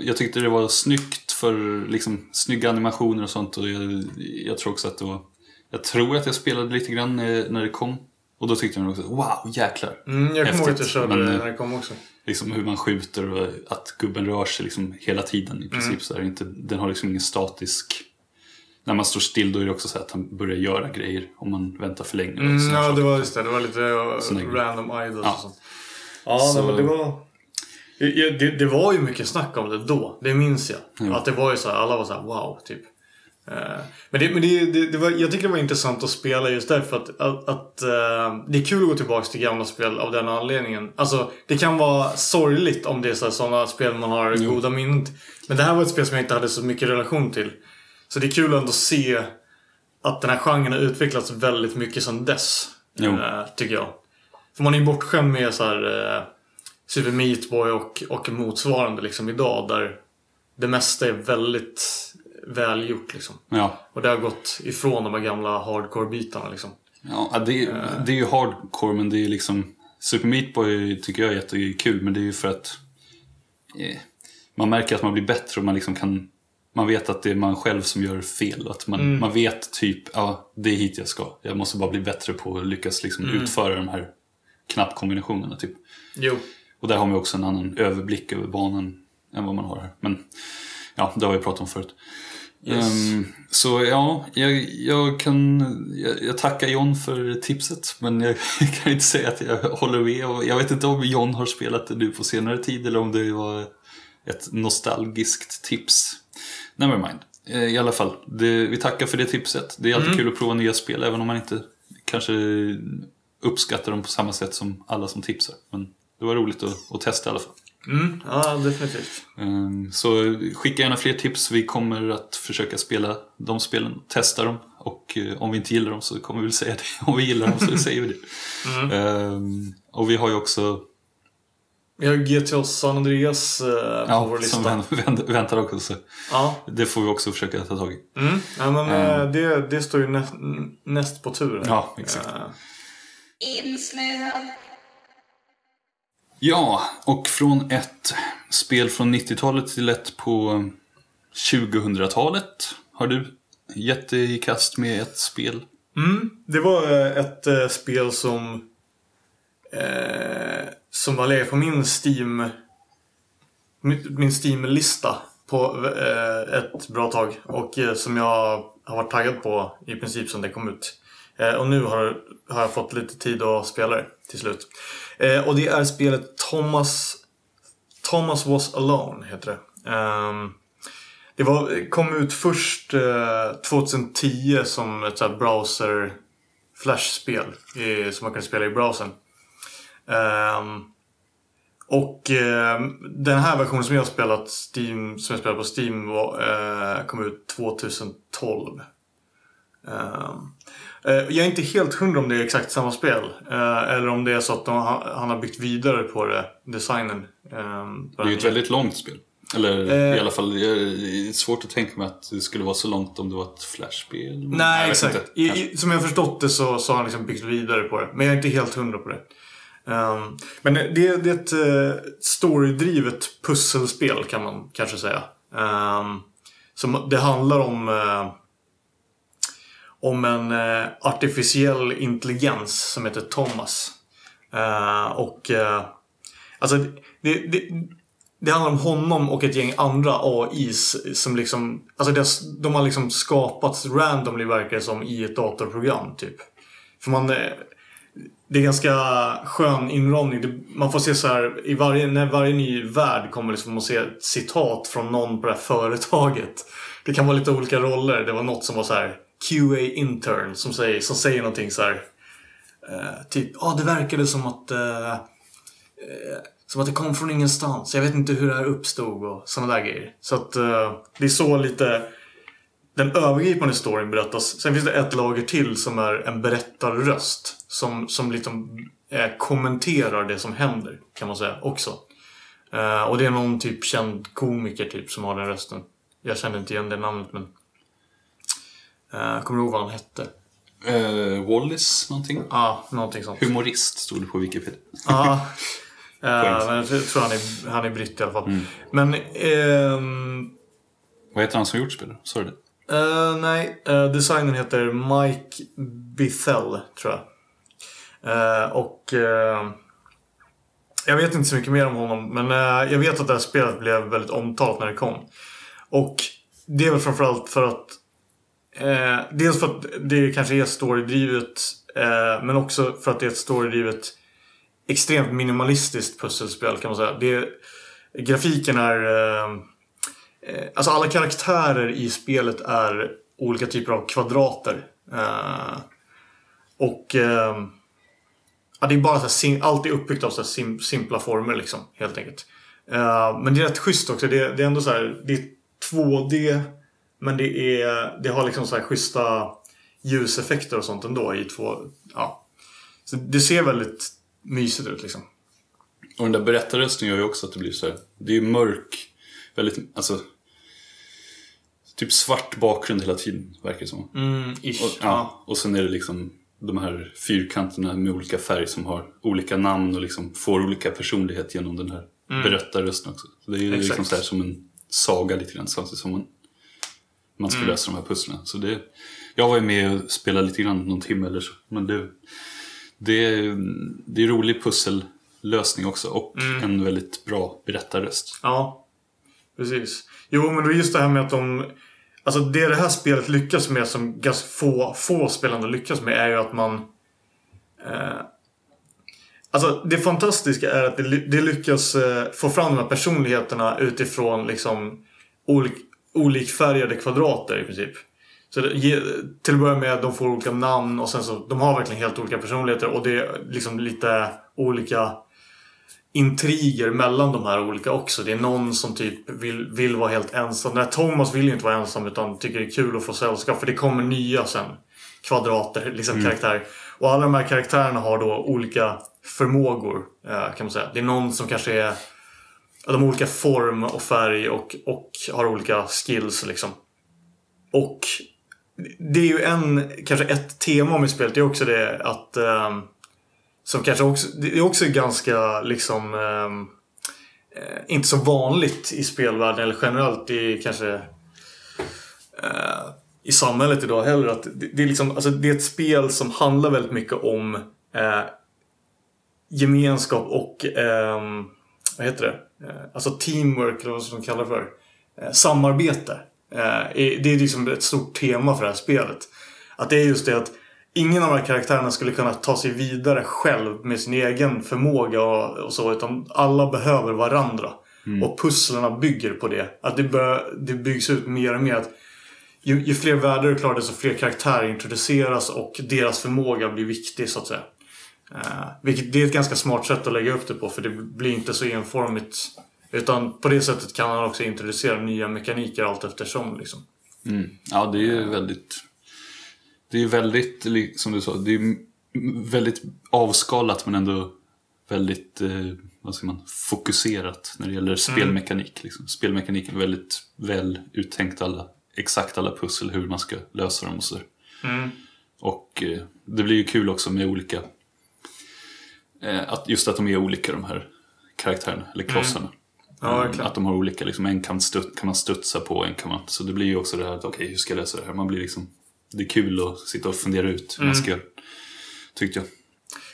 Jag tyckte det var snyggt för liksom snygga animationer och sånt och jag, jag tror också att det var... Jag tror att jag spelade lite grann eh, när det kom. Och då tyckte jag också, wow, jäklar. Mm, jag kommer ihåg att jag körde det eh, när det kom också. Liksom hur man skjuter och att gubben rör sig liksom hela tiden i princip. Så är det inte, den har liksom ingen statisk... När man står still då är det också så att han börjar göra grejer om man väntar för länge. Mm, ja, saker. det var just det. Det var lite uh, random idols Ja. och sånt. Ja, Så- nej, men det var... Ja, Det, det var ju mycket snack om det då. Det minns jag. Jo. Att det var ju så här, alla var så här wow, typ. Eh, Men, det, men det, det, det var, jag tycker det var intressant att spela just därför att, att, att eh, det är kul att gå tillbaka till gamla spel av den anledningen. Alltså det kan vara sorgligt om det är sådana spel man har goda minnen till. Men det här var ett spel som jag inte hade så mycket relation till. Så det är kul ändå att se att den här genren har utvecklats väldigt mycket sedan dess. Jo. eh, tycker jag. För man är ju bortskämd med så här, Super Meat Boy och, och motsvarande liksom idag. Där det mesta är väldigt välgjort liksom. Ja, Och det har gått ifrån de här gamla hardcore-bitarna liksom. ja det, det är ju hardcore men det är liksom... Super Meat Boy tycker jag är jättekul men det är ju för att... Eh, man märker att man blir bättre och man liksom kan... Man vet att det är man själv som gör fel. Att man, man vet typ, ja det är hit jag ska. Jag måste bara bli bättre på att lyckas liksom utföra de här knappkombinationerna typ. Jo. Och där har man också en annan överblick över banan än vad man har här. Men ja, det har vi pratat om förut. Yes. Ehm, så ja, jag, jag kan jag, jag tackar John för tipset men jag [LAUGHS] kan inte säga att jag håller med. Och jag vet inte om John har spelat det nu på senare tid eller om det var ett nostalgiskt tips. Nevermind. Eh, I alla fall, det, vi tackar för det tipset. Det är alltid kul att prova nya spel även om man inte kanske uppskattar dem på samma sätt som alla som tipsar. Men det var roligt att, att testa i alla fall. Mm, ja, definitivt. Ehm, Så skicka gärna fler tips. Vi kommer att försöka spela de spelen, testa dem. Och eh, om vi inte gillar dem så kommer vi väl säga det. [LAUGHS] Om vi gillar dem så [LAUGHS] säger vi det. Ehm, Och vi har ju också, Vi har GTA San Andreas eh, på vår ja, lista. som vän- vän- väntar också. Så Ja. det får vi också försöka ta tag i. Mm. ja men eh, det, det står ju näst, näst på tur. Ja, exakt. Insnöad, Ja, och från ett spel från 90-talet till ett på 2000-talet. Har du gett dig i kast med ett spel? Mm, det var eh, ett eh, spel som eh, som var legat på min Steam min, min Steam-lista på eh, ett bra tag och eh, som jag har varit taggad på i princip sedan det kom ut. Eh, och nu har, har jag fått lite tid att spela det till slut. Eh, och det är spelet Thomas Thomas Was Alone heter det. Ehm, det var, kom ut först eh, 2010 som ett sånt browser flashspel i, som man kan spela i browsern. Um, och eh, den här versionen som jag har spelat Steam, som jag spelade på Steam var, eh, kom ut 2012. Um, ehm, jag är inte helt hundra om det är exakt samma spel. Eh, eller om det är så att de, han, har byggt vidare på det, designen. ehm, på Det är ju ett väldigt långt spel. Eller Eh. i alla fall, det är svårt att tänka mig att det skulle vara så långt om det var ett flashspel. Nej, jag exakt. inte. I, som jag har förstått det så, så har han liksom byggt vidare på det. Men jag är inte helt hundra på det. Ehm, men det, det är ett uh, storydrivet pusselspel kan man kanske säga. Um, som, det handlar om eh, om en eh, artificiell intelligens som heter Thomas. Eh, och eh, alltså det, det, det handlar om honom och ett gäng andra AIs som liksom, alltså det, de har liksom skapats randomly verkar det som i ett datorprogram typ. För man, eh, det är ganska skön inramning. Man får se så här, i varje, när varje ny värld kommer liksom man se ett citat från någon på det här företaget. Det kan vara lite olika roller. Det var något som var så här QA intern som säger, som säger någonting så här. Eh, typ, ja ah, det verkade som att eh, eh, som att det kom från ingenstans. Jag vet inte hur det här uppstod och sådana där grejer. Så att eh, det är så lite den övergripande storyn berättas. Sen finns det ett lager till som är en berättarröst. Som, som liksom eh, kommenterar det som händer, kan man säga, också. Uh, och det är någon typ känd komiker typ som har den rösten. Jag känner inte igen det namnet men... Eh, kommer du ihåg vad han hette? Eh, Wallis någonting? Ja, någonting sånt. Humorist stod det på Wikipedia. Ja. [LAUGHS] Men jag tror han är, han är britt i alla fall. Men... ehm, Vad heter han som gjort spelet? Sa du det? Eh, nej, uh, designern heter Mike Bithell, tror jag. Eh, och jag vet inte så mycket mer om honom, men jag vet att det här spelet blev väldigt omtalat när det kom. Och det är väl framförallt för att eh, Dels för att det kanske är storydrivet, eh, men också för att det är ett storydrivet extremt minimalistiskt pusselspel kan man säga. Det, grafiken är eh, eh, alltså alla karaktärer i spelet är olika typer av kvadrater. Eh, och eh, ja, det är bara så här, sim- allt är uppbyggt av så här sim- simpla former liksom, helt enkelt. Eh, men det är rätt schysst också. Det, det är ändå så här, det är 2D men det, är, det har liksom så här schyssta ljuseffekter och sånt ändå i två... Ja. Så det ser väldigt mysigt ut liksom. Och den där berättarrösten gör ju också att det blir så här. Det är ju mörk, väldigt, alltså... Typ svart bakgrund hela tiden, verkar det som. Mm, ish. Och, ja, och sen är det liksom de här fyrkanterna med olika färg som har olika namn och liksom får olika personlighet genom den här berättarrösten också. Så det är ju Exakt. liksom så här som en saga lite grann, som man, man ska lösa de här pusslen. Så det, jag var ju med och spelade lite grann, någon timme eller så. Men det, det, är- det är rolig pussellösning också och en väldigt bra berättarröst. Ja, precis. Jo, men det är just det här med att de... Alltså det det här spelet lyckas med som ganska få, få spelande lyckas med är ju att man... Eh, alltså det fantastiska är att det, det lyckas eh, få fram de här personligheterna utifrån liksom olik, olikfärgade kvadrater i princip. Så det, till att börja med de får olika namn och sen så de har verkligen helt olika personligheter och det är liksom lite olika intriger mellan de här olika också. Det är någon som typ vill, vill vara helt ensam. Den här Thomas vill ju inte vara ensam utan tycker det är kul att få sällskap. För det kommer nya sen. Kvadrater, liksom karaktärer. Och alla de här karaktärerna har då olika förmågor. eh, Kan man säga. Det är någon som kanske är... De har olika form och färg och, och har olika skills liksom. Och det är ju en, kanske ett tema med spelet. Det är också det att eh, som kanske också, det är också ganska liksom ehm, eh, inte så vanligt i spelvärlden eller generellt i kanske eh, i samhället idag heller. Att det, det, är liksom, alltså det är ett spel som handlar väldigt mycket om eh, gemenskap och ehm, vad heter det? Eh, alltså teamwork eller vad som de kallar det för. Eh, samarbete. Eh, det är liksom ett stort tema för det här spelet. Att det är just det att ingen av de här karaktärerna skulle kunna ta sig vidare själv med sin egen förmåga och, så. Utan alla behöver varandra. Och pusslerna bygger på det. Att det, bör, det byggs ut mer och mer. Att ju, ju fler världar du klarar desto fler karaktärer introduceras och deras förmåga blir viktig så att säga. Uh, vilket det är ett ganska smart sätt att lägga upp det på för det blir inte så enformigt. Utan på det sättet kan man också introducera nya mekaniker allt eftersom. Liksom. Mm. Ja, det är ju väldigt... Det är väldigt, som du sa, det är väldigt avskalat men ändå väldigt, eh, vad ska man, fokuserat när det gäller spelmekanik. Liksom. Spelmekaniken är väldigt väl uttänkt alla, exakt alla pussel, hur man ska lösa dem och sådär. Mm. Och eh, det blir ju kul också med olika, att just att de är olika de här karaktärerna, eller klossarna. Ja, Mm, att de har olika, liksom, en kan, stutt, kan man studsa på, en kan man... Så det blir ju också det här att okej, hur ska jag lösa det här? Man blir liksom... Det är kul att sitta och fundera ut hur man Mm. ska göra. Tyckte jag.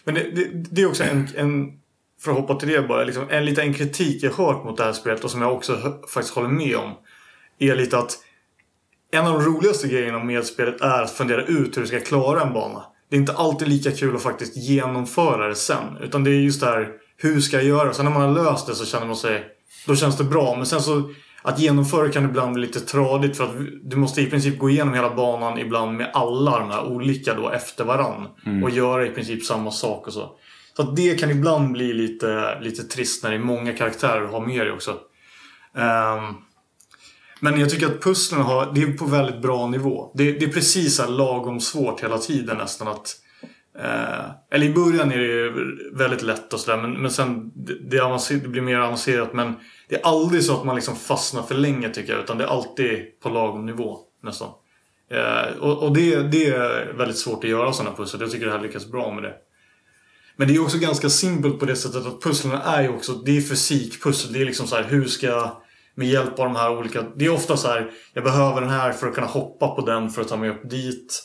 Men det, det, det är också en, en för att hoppa till det bara, liksom, en liten kritik jag hört mot det här spelet och som jag också faktiskt håller med om. Är lite att en av de roligaste grejerna med spelet är att fundera ut hur du ska klara en bana. Det är inte alltid lika kul att faktiskt genomföra det sen. Utan det är just det här, hur ska jag göra? Sen när man har löst det så känner man sig, då känns det bra. Men sen så, att genomföra kan ibland bli lite tradigt för att du måste i princip gå igenom hela banan ibland med alla de här olika då efter varann. Och göra i princip samma sak och så. Så att det kan ibland bli lite, lite trist när det är många karaktärer att ha med dig också. Ehm, men jag tycker att pusslen har, det är på väldigt bra nivå. Det, det är precis så här lagom svårt hela tiden nästan att... Eh, eller i början är det väldigt lätt och sådär men, men sen det, det, avancer, det blir mer avancerat men det är aldrig så att man liksom fastnar för länge tycker jag utan det är alltid på lagom nivå nästan. Eh, och och det, det är väldigt svårt att göra sådana pussel. Jag tycker det här lyckas bra med det. Men det är också ganska simpelt på det sättet att pusslen är ju också, det är fysikpussel. Det är liksom så här, hur ska jag med hjälp av de här olika... Det är ofta så här, jag behöver den här för att kunna hoppa på den för att ta mig upp dit.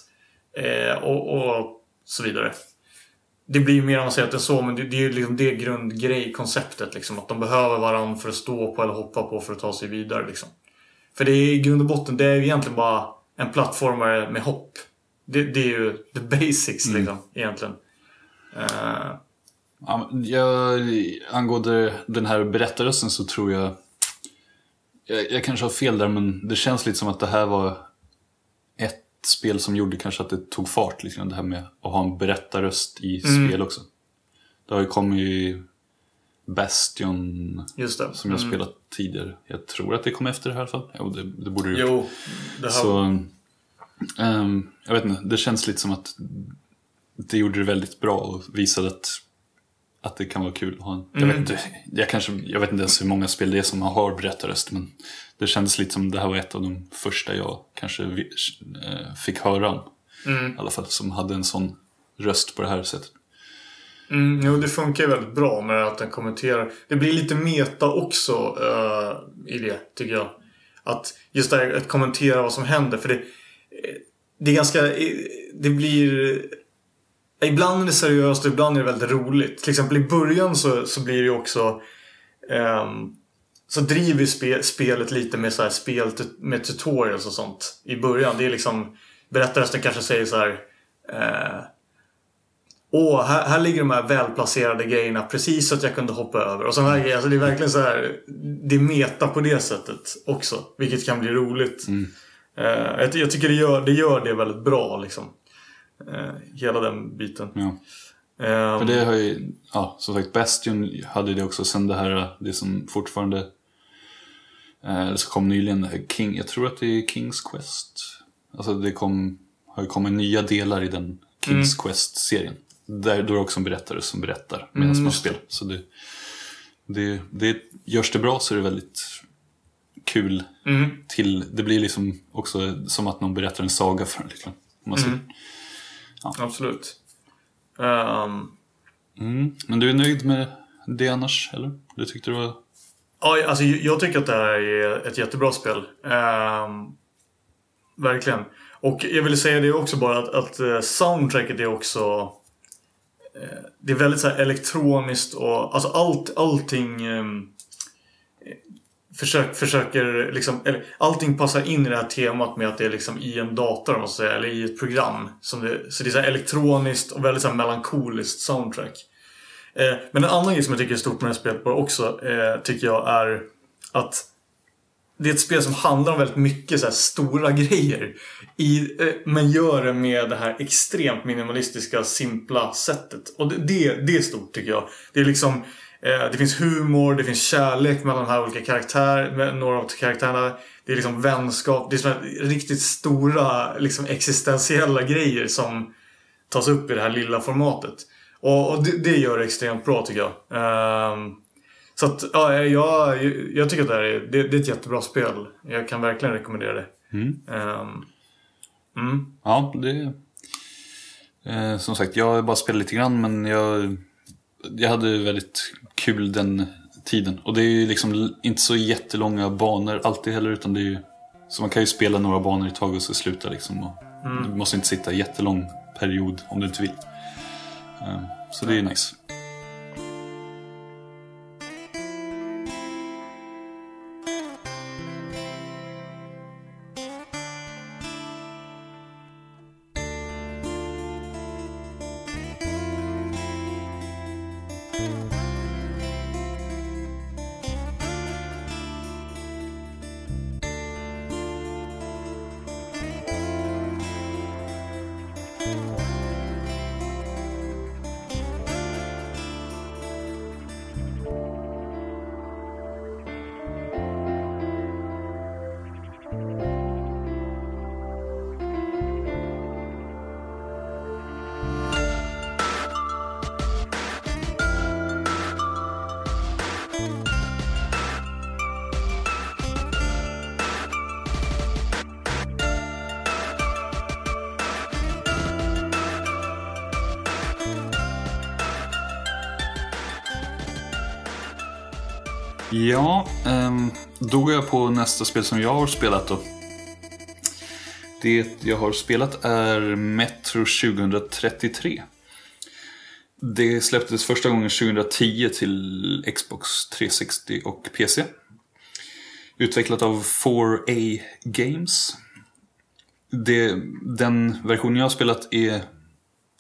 Eh, och, och så vidare. Det blir ju mer avancerat än så, men det, det är ju liksom det grundgrej-konceptet. Liksom, att de behöver varandra för att stå på eller hoppa på för att ta sig vidare. Liksom. För det är i grund och botten, det är ju egentligen bara en plattformare med hopp. Det, det är ju the basics liksom, egentligen. Ja, men jag, angående den här berättarrösten så tror jag... jag, jag kanske har fel där men det känns lite som att det här var ett spel som gjorde kanske att det tog fart. Liksom, det här med att ha en berättarröst i spel också. Det har ju kommit Bastion som jag spelat tidigare. Jag tror att det kom efter det här i alla fall. Jo, det, det borde det gjort. Jo, Så, ehm, jag vet inte, det känns lite som att det gjorde det väldigt bra och visade att, att det kan vara kul att ha en... Jag, vet inte, jag, kanske, jag vet inte ens hur många spel det är som har berättarröst men det kändes lite som det här var ett av de första jag kanske eh, fick höra om. I alla fall, som hade en sån röst på det här sättet. Mm, jo, det funkar ju väldigt bra med att den kommenterar. Det blir lite meta också eh, i det, tycker jag. Att just det här att kommentera vad som händer. För det, eh, det är ganska... Det blir... Ibland är det seriöst och ibland är det väldigt roligt. Till exempel i början så, så blir det ju också... ehm, så driver spe, spelet lite med så här spel med tutorials och sånt i början. Det är liksom... Berättarrösten kanske säger så här... Eh, Åh, här, här ligger de här välplacerade grejerna precis så att jag kunde hoppa över. Och sådana här grejer. Alltså det är verkligen så här. Det är meta på det sättet också. Vilket kan bli roligt. Eh, jag, jag tycker det gör, det gör det väldigt bra liksom. Eh, hela den biten. Ja. Eh, För det har ju, ja, som sagt, Bastion hade det också. Sen det här, det som fortfarande, eh, det som kom nyligen, King, jag tror att det är Kings Quest. Alltså det kom, har ju kommit nya delar i den Kings Quest-serien. Där då är det också en berättare som berättar medan Mm, man spelar. Så det, det, det, görs det bra så är det väldigt kul. Mm. Till, det blir liksom också som att någon berättar en saga för en. Liksom. Om Man Mm. Ser. Absolut. Ehm, Mm. Men du är nöjd med det annars, eller? Du tyckte det var... Ja, alltså jag tycker att det här är ett jättebra spel. Ehm, verkligen. Och jag ville säga det också bara att, att eh, soundtracket är också... eh, Det är väldigt så här elektroniskt och alltså allt, allting... ehm, försök, försöker liksom, eller allting passar in i det här temat med att det är liksom i en dator måste säga, eller i ett program. Som det, så det är så elektroniskt och väldigt så melankoliskt soundtrack. Eh, men en annan grej som jag tycker är stort med det här spelet bara också, eh, tycker jag är att det är ett spel som handlar om väldigt mycket så här stora [LAUGHS] grejer. I, eh, men gör det med det här extremt minimalistiska, simpla sättet. Och det, det, det är stort tycker jag. Det är liksom det finns humor, det finns kärlek mellan de här olika karaktärer, några av karaktärerna. Det är liksom vänskap. Det är här riktigt stora liksom existentiella grejer som tas upp i det här lilla formatet. Och, och det, det gör det extremt bra tycker jag. Ehm, så att, ja, jag, jag tycker att det, här är, det, det är ett jättebra spel. Jag kan verkligen rekommendera det. Ehm, mm. Ja, det... Eh, som sagt, jag har bara spelat lite grann men jag, jag hade väldigt kul den tiden. Och det är ju liksom inte så jättelånga banor alltid heller utan det är ju... Så man kan ju spela några banor i taget och så sluta liksom. Och Du måste inte sitta jättelång period om du inte vill. Eh, så det är ju nice. Nästa spel som jag har spelat då. Det jag har spelat är Metro 2033. Det släpptes första gången 2010 till Xbox 360 och PC. Utvecklat av 4A Games. Det, den versionen jag har spelat är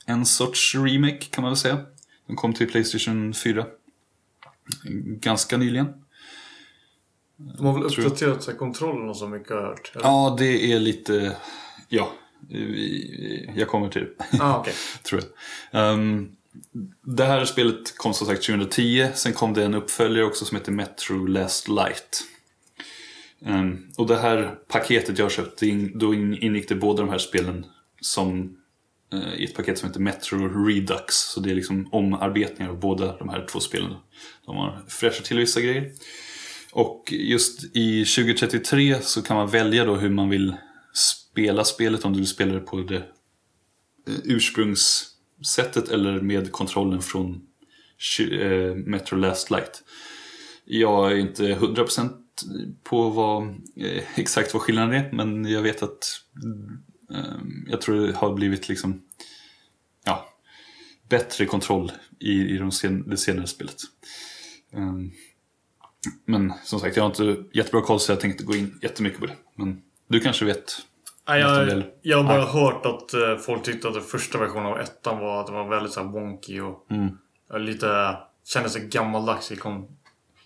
en sorts remake kan man väl säga. Den kom till Playstation 4 ganska nyligen. De har väl uppdaterat kontrollen och så mycket har hört? eller? Ja, det är lite... Ja, jag kommer till det. Ah, okej. [LAUGHS] tror jag. Ehm, det här spelet kom som sagt 2010. Sen kom det en uppföljare också som heter Metro Last Light. Ehm, och det här paketet jag köpte, in, då in, ingick det båda de här spelen som eh, i ett paket som heter Metro Redux. Så det är liksom omarbetningar av båda de här två spelen. De har fräschat till vissa grejer. Och just i 2033 så kan man välja då hur man vill spela spelet. Om du vill spela det på det eh, ursprungssättet eller med kontrollen från eh, Metro Last Light. Jag är inte 100% på vad, eh, exakt vad skillnaden är men jag vet att jag tror det har blivit liksom ja, bättre kontroll i, i de sen, det senare spelet. Ehm. Men som sagt, jag har inte jättebra koll så jag tänkte gå in jättemycket på det. Men du kanske vet? Nej, jag, jag har bara hört att eh, folk tyckte att den första versionen av ettan var att det var väldigt så här, wonky och Mm. lite kändes så gammaldags.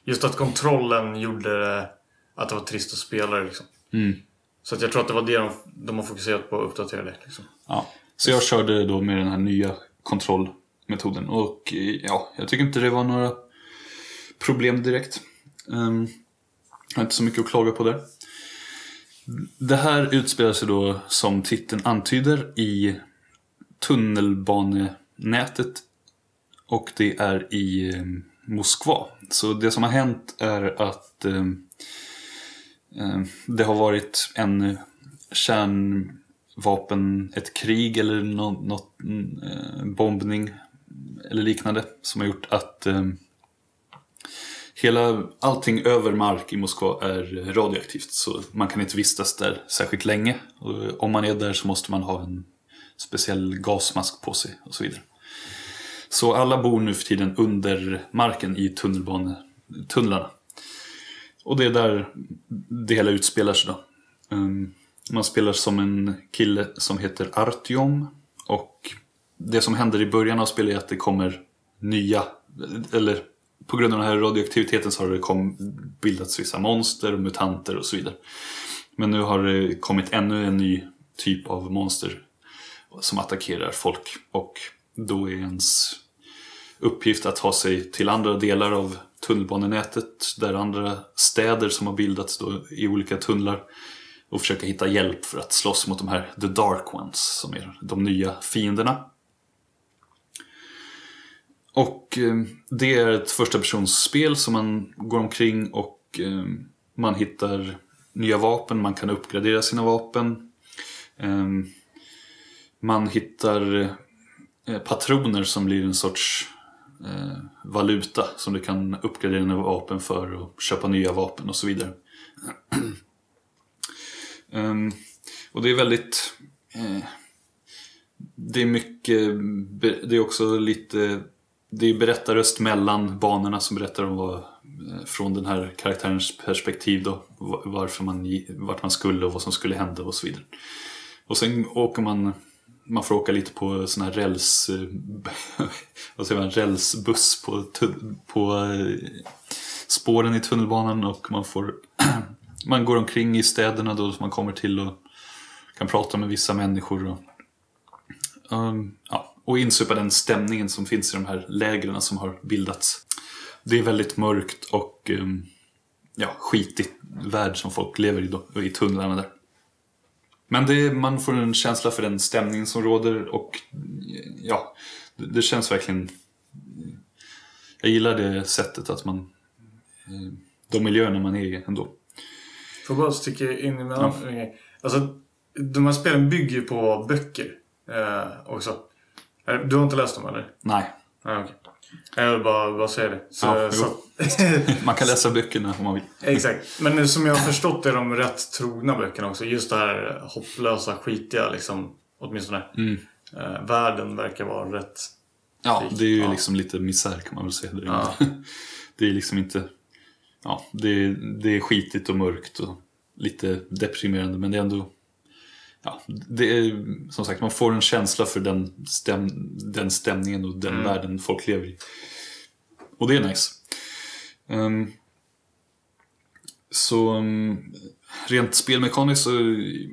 Just att kontrollen gjorde att det var trist att spela det liksom. Mm. Så att jag tror att det var det de, de har fokuserat på att uppdatera det. Liksom. Ja. Så jag körde då med den här nya kontrollmetoden och ja, jag tycker inte det var några problem direkt. Um, jag har inte så mycket att klaga på där. Det här utspelar sig då som titeln antyder i tunnelbanenätet och det är i eh, Moskva. Så det som har hänt är att eh, eh, det har varit en kärnvapen, ett krig eller något, något eh, bombning eller liknande som har gjort att eh, hela, allting över mark i Moskva är radioaktivt så man kan inte vistas där särskilt länge. Och eh, om man är där så måste man ha en speciell gasmask på sig och så vidare. Så alla bor nu för tiden under marken i tunnelbanetunnlarna. Och det är där det hela utspelar sig då. Ehm, man spelar som en kille som heter Artyom. Och det som händer i början av spelet är att det kommer nya, eller på grund av den här radioaktiviteten så har det kom, bildats vissa monster, mutanter och så vidare. Men nu har det kommit ännu en ny typ av monster som attackerar folk. Och då är ens uppgift att ta sig till andra delar av tunnelbanenätet där andra städer som har bildats då i olika tunnlar och försöka hitta hjälp för att slåss mot de här The Dark Ones som är de nya fienderna. Och eh, det är ett första personsspel som man går omkring och eh, man hittar nya vapen, man kan uppgradera sina vapen. Ehm, man hittar eh, patroner som blir en sorts valuta som du kan uppgradera dina vapen för och köpa nya vapen och så vidare. [CLEARS THROAT] Ehm, och det är väldigt... Det är mycket... Det är också lite... Det är berättarröst mellan banorna som berättar om vad, eh, från den här karaktärens perspektiv då. Varför man, vart man skulle och vad som skulle hända och så vidare. Och sen åker man... Man får åka lite på sån här räls... Eh, [LAUGHS] vad säger man? Rälsbuss på, på eh, spåren i tunnelbanan och man får [CLEARS THROAT] man går omkring i städerna då som man kommer till och kan prata med vissa människor och, um, ja, och insupa den stämningen som finns i de här lägren som har bildats. Det är väldigt mörkt och um, ja, skitig värld som folk lever i, då, i tunnlarna där. Men det, man får en känsla för den stämningen som råder och ja, det, känns verkligen... Jag gillar det sättet att man... eh, De miljöerna man är i ändå. Får bara sticka in annan grej. Alltså, de här spelen bygger på böcker eh, också. Eh, Du har inte läst dem eller? Nej, Nej, okej. Jag vill bara, bara säga det. Så, Ja, så, [LAUGHS] man kan läsa böckerna om man vill. exakt. Men som jag har förstått är de rätt trogna böckerna också. Just det här hopplösa, skitiga liksom. Åtminstone. Mm. Eh, världen verkar vara rätt... Ja, det är ju Ja. liksom lite misär kan man väl säga. där Ja. inne. [LAUGHS] Det är liksom inte... Ja, det är, det är skitigt och mörkt och lite deprimerande men det är ändå... Ja, det är som sagt, man får en känsla för den, stäm, den stämningen och den världen folk lever i. Och det är nice. Ehm, Så mm, rent spelmekaniskt så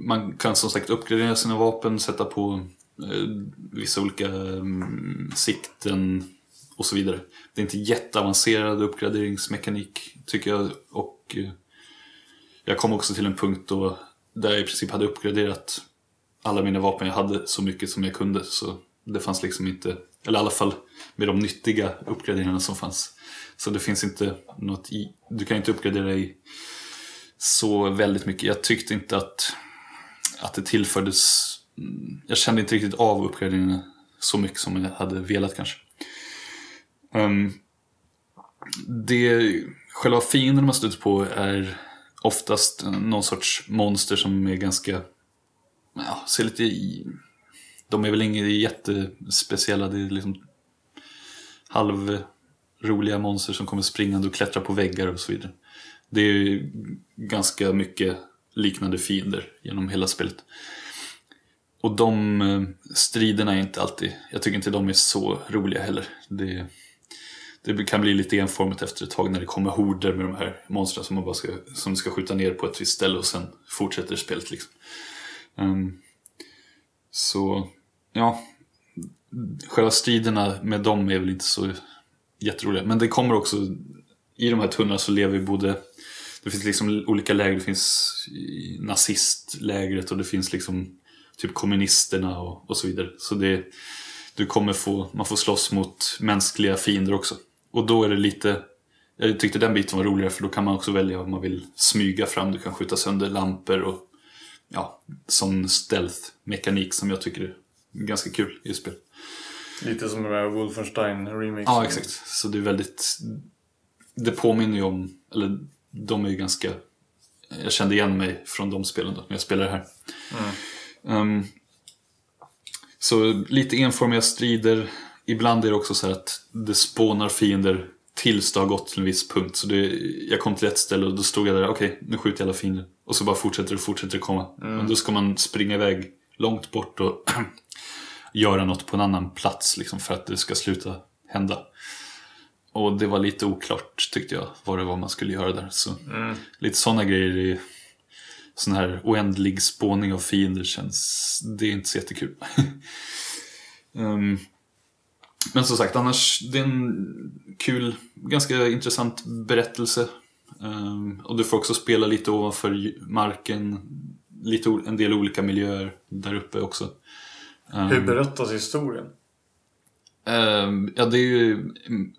man kan som sagt uppgradera sina vapen, sätta på eh, vissa olika mm, sikten och så vidare. Det är inte jätteavancerad uppgraderingsmekanik tycker jag. Och eh, jag kom också till en punkt då där jag i princip hade uppgraderat alla mina vapen jag hade så mycket som jag kunde. Så det fanns liksom inte, eller i alla fall med de nyttiga uppgraderingarna som fanns. Så det finns inte något i, du kan inte uppgradera i så väldigt mycket. Jag tyckte inte att, att det tillfördes, jag kände inte riktigt av uppgraderingarna så mycket som jag hade velat kanske. Um, det, själva fienden man stöter på är oftast någon sorts monster som är ganska, ja, ser lite i, de är väl inga jättespeciella, det är liksom halvroliga monster som kommer springande och klättrar på väggar och så vidare. Det är ju ganska mycket liknande fiender genom hela spelet. Och de eh, striderna är inte alltid, jag tycker inte de är så roliga heller. Det, det kan bli lite enformigt efter ett tag när det kommer horder med de här monstren som man bara ska, som ska skjuta ner på ett visst ställe och sen fortsätter spelet liksom. Um, så, ja. Själva striderna med dem är väl inte så jätteroliga. Men det kommer också, i de här tunnorna så lever både det finns liksom olika läger, det finns nazistlägret och det finns liksom typ kommunisterna och, och så vidare. Så det, du kommer få, man får slåss mot mänskliga fiender också. Och då är det lite, jag tyckte den biten var roligare för då kan man också välja om man vill smyga fram, du kan skjuta sönder lampor och ja, sån stealth-mekanik som jag tycker är ganska kul i spel. Lite som den där Wolfenstein remix. Ja, exakt. Så det är väldigt, det påminner ju om, eller de är ju ganska, jag kände igen mig från de spelen då, när jag spelade det här. Um, så lite enformiga strider. Ibland är det också så här att det spånar fiender tills det har gått till en viss punkt. Så det, jag kom till ett ställe och då stod jag där, okej okay, nu skjuter jag alla fiender. Och så bara fortsätter det fortsätter det komma. Men då ska man springa iväg långt bort och [CLEARS THROAT] göra något på en annan plats liksom, för att det ska sluta hända. Och det var lite oklart tyckte jag vad det var man skulle göra där. Så lite sådana grejer i sån här oändlig spåning av fiender känns, det är inte så jättekul. um, [LAUGHS] men som sagt, annars det är en kul, ganska intressant berättelse. Um, och du får också spela lite ovanför marken, lite, en del olika miljöer där uppe också. Um, Hur berättas historien? um, ja, det är ju mm,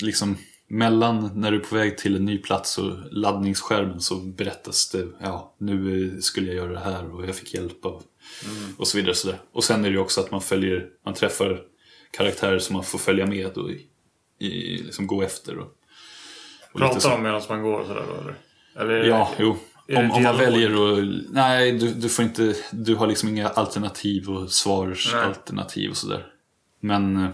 liksom mellan när du är på väg till en ny plats och laddningsskärmen så berättas det, ja nu skulle jag göra det här och jag fick hjälp av och så vidare. Så där. Och sen är det ju också att man följer, man träffar karaktärer som man får följa med och i, i, liksom gå efter. Och, och. Pratar de medan man går sådär då eller? eller Ja, jo. det Om, om man väljer att... Nej, du, du får inte... Du har liksom inga alternativ och svarsalternativ och sådär. Men eh,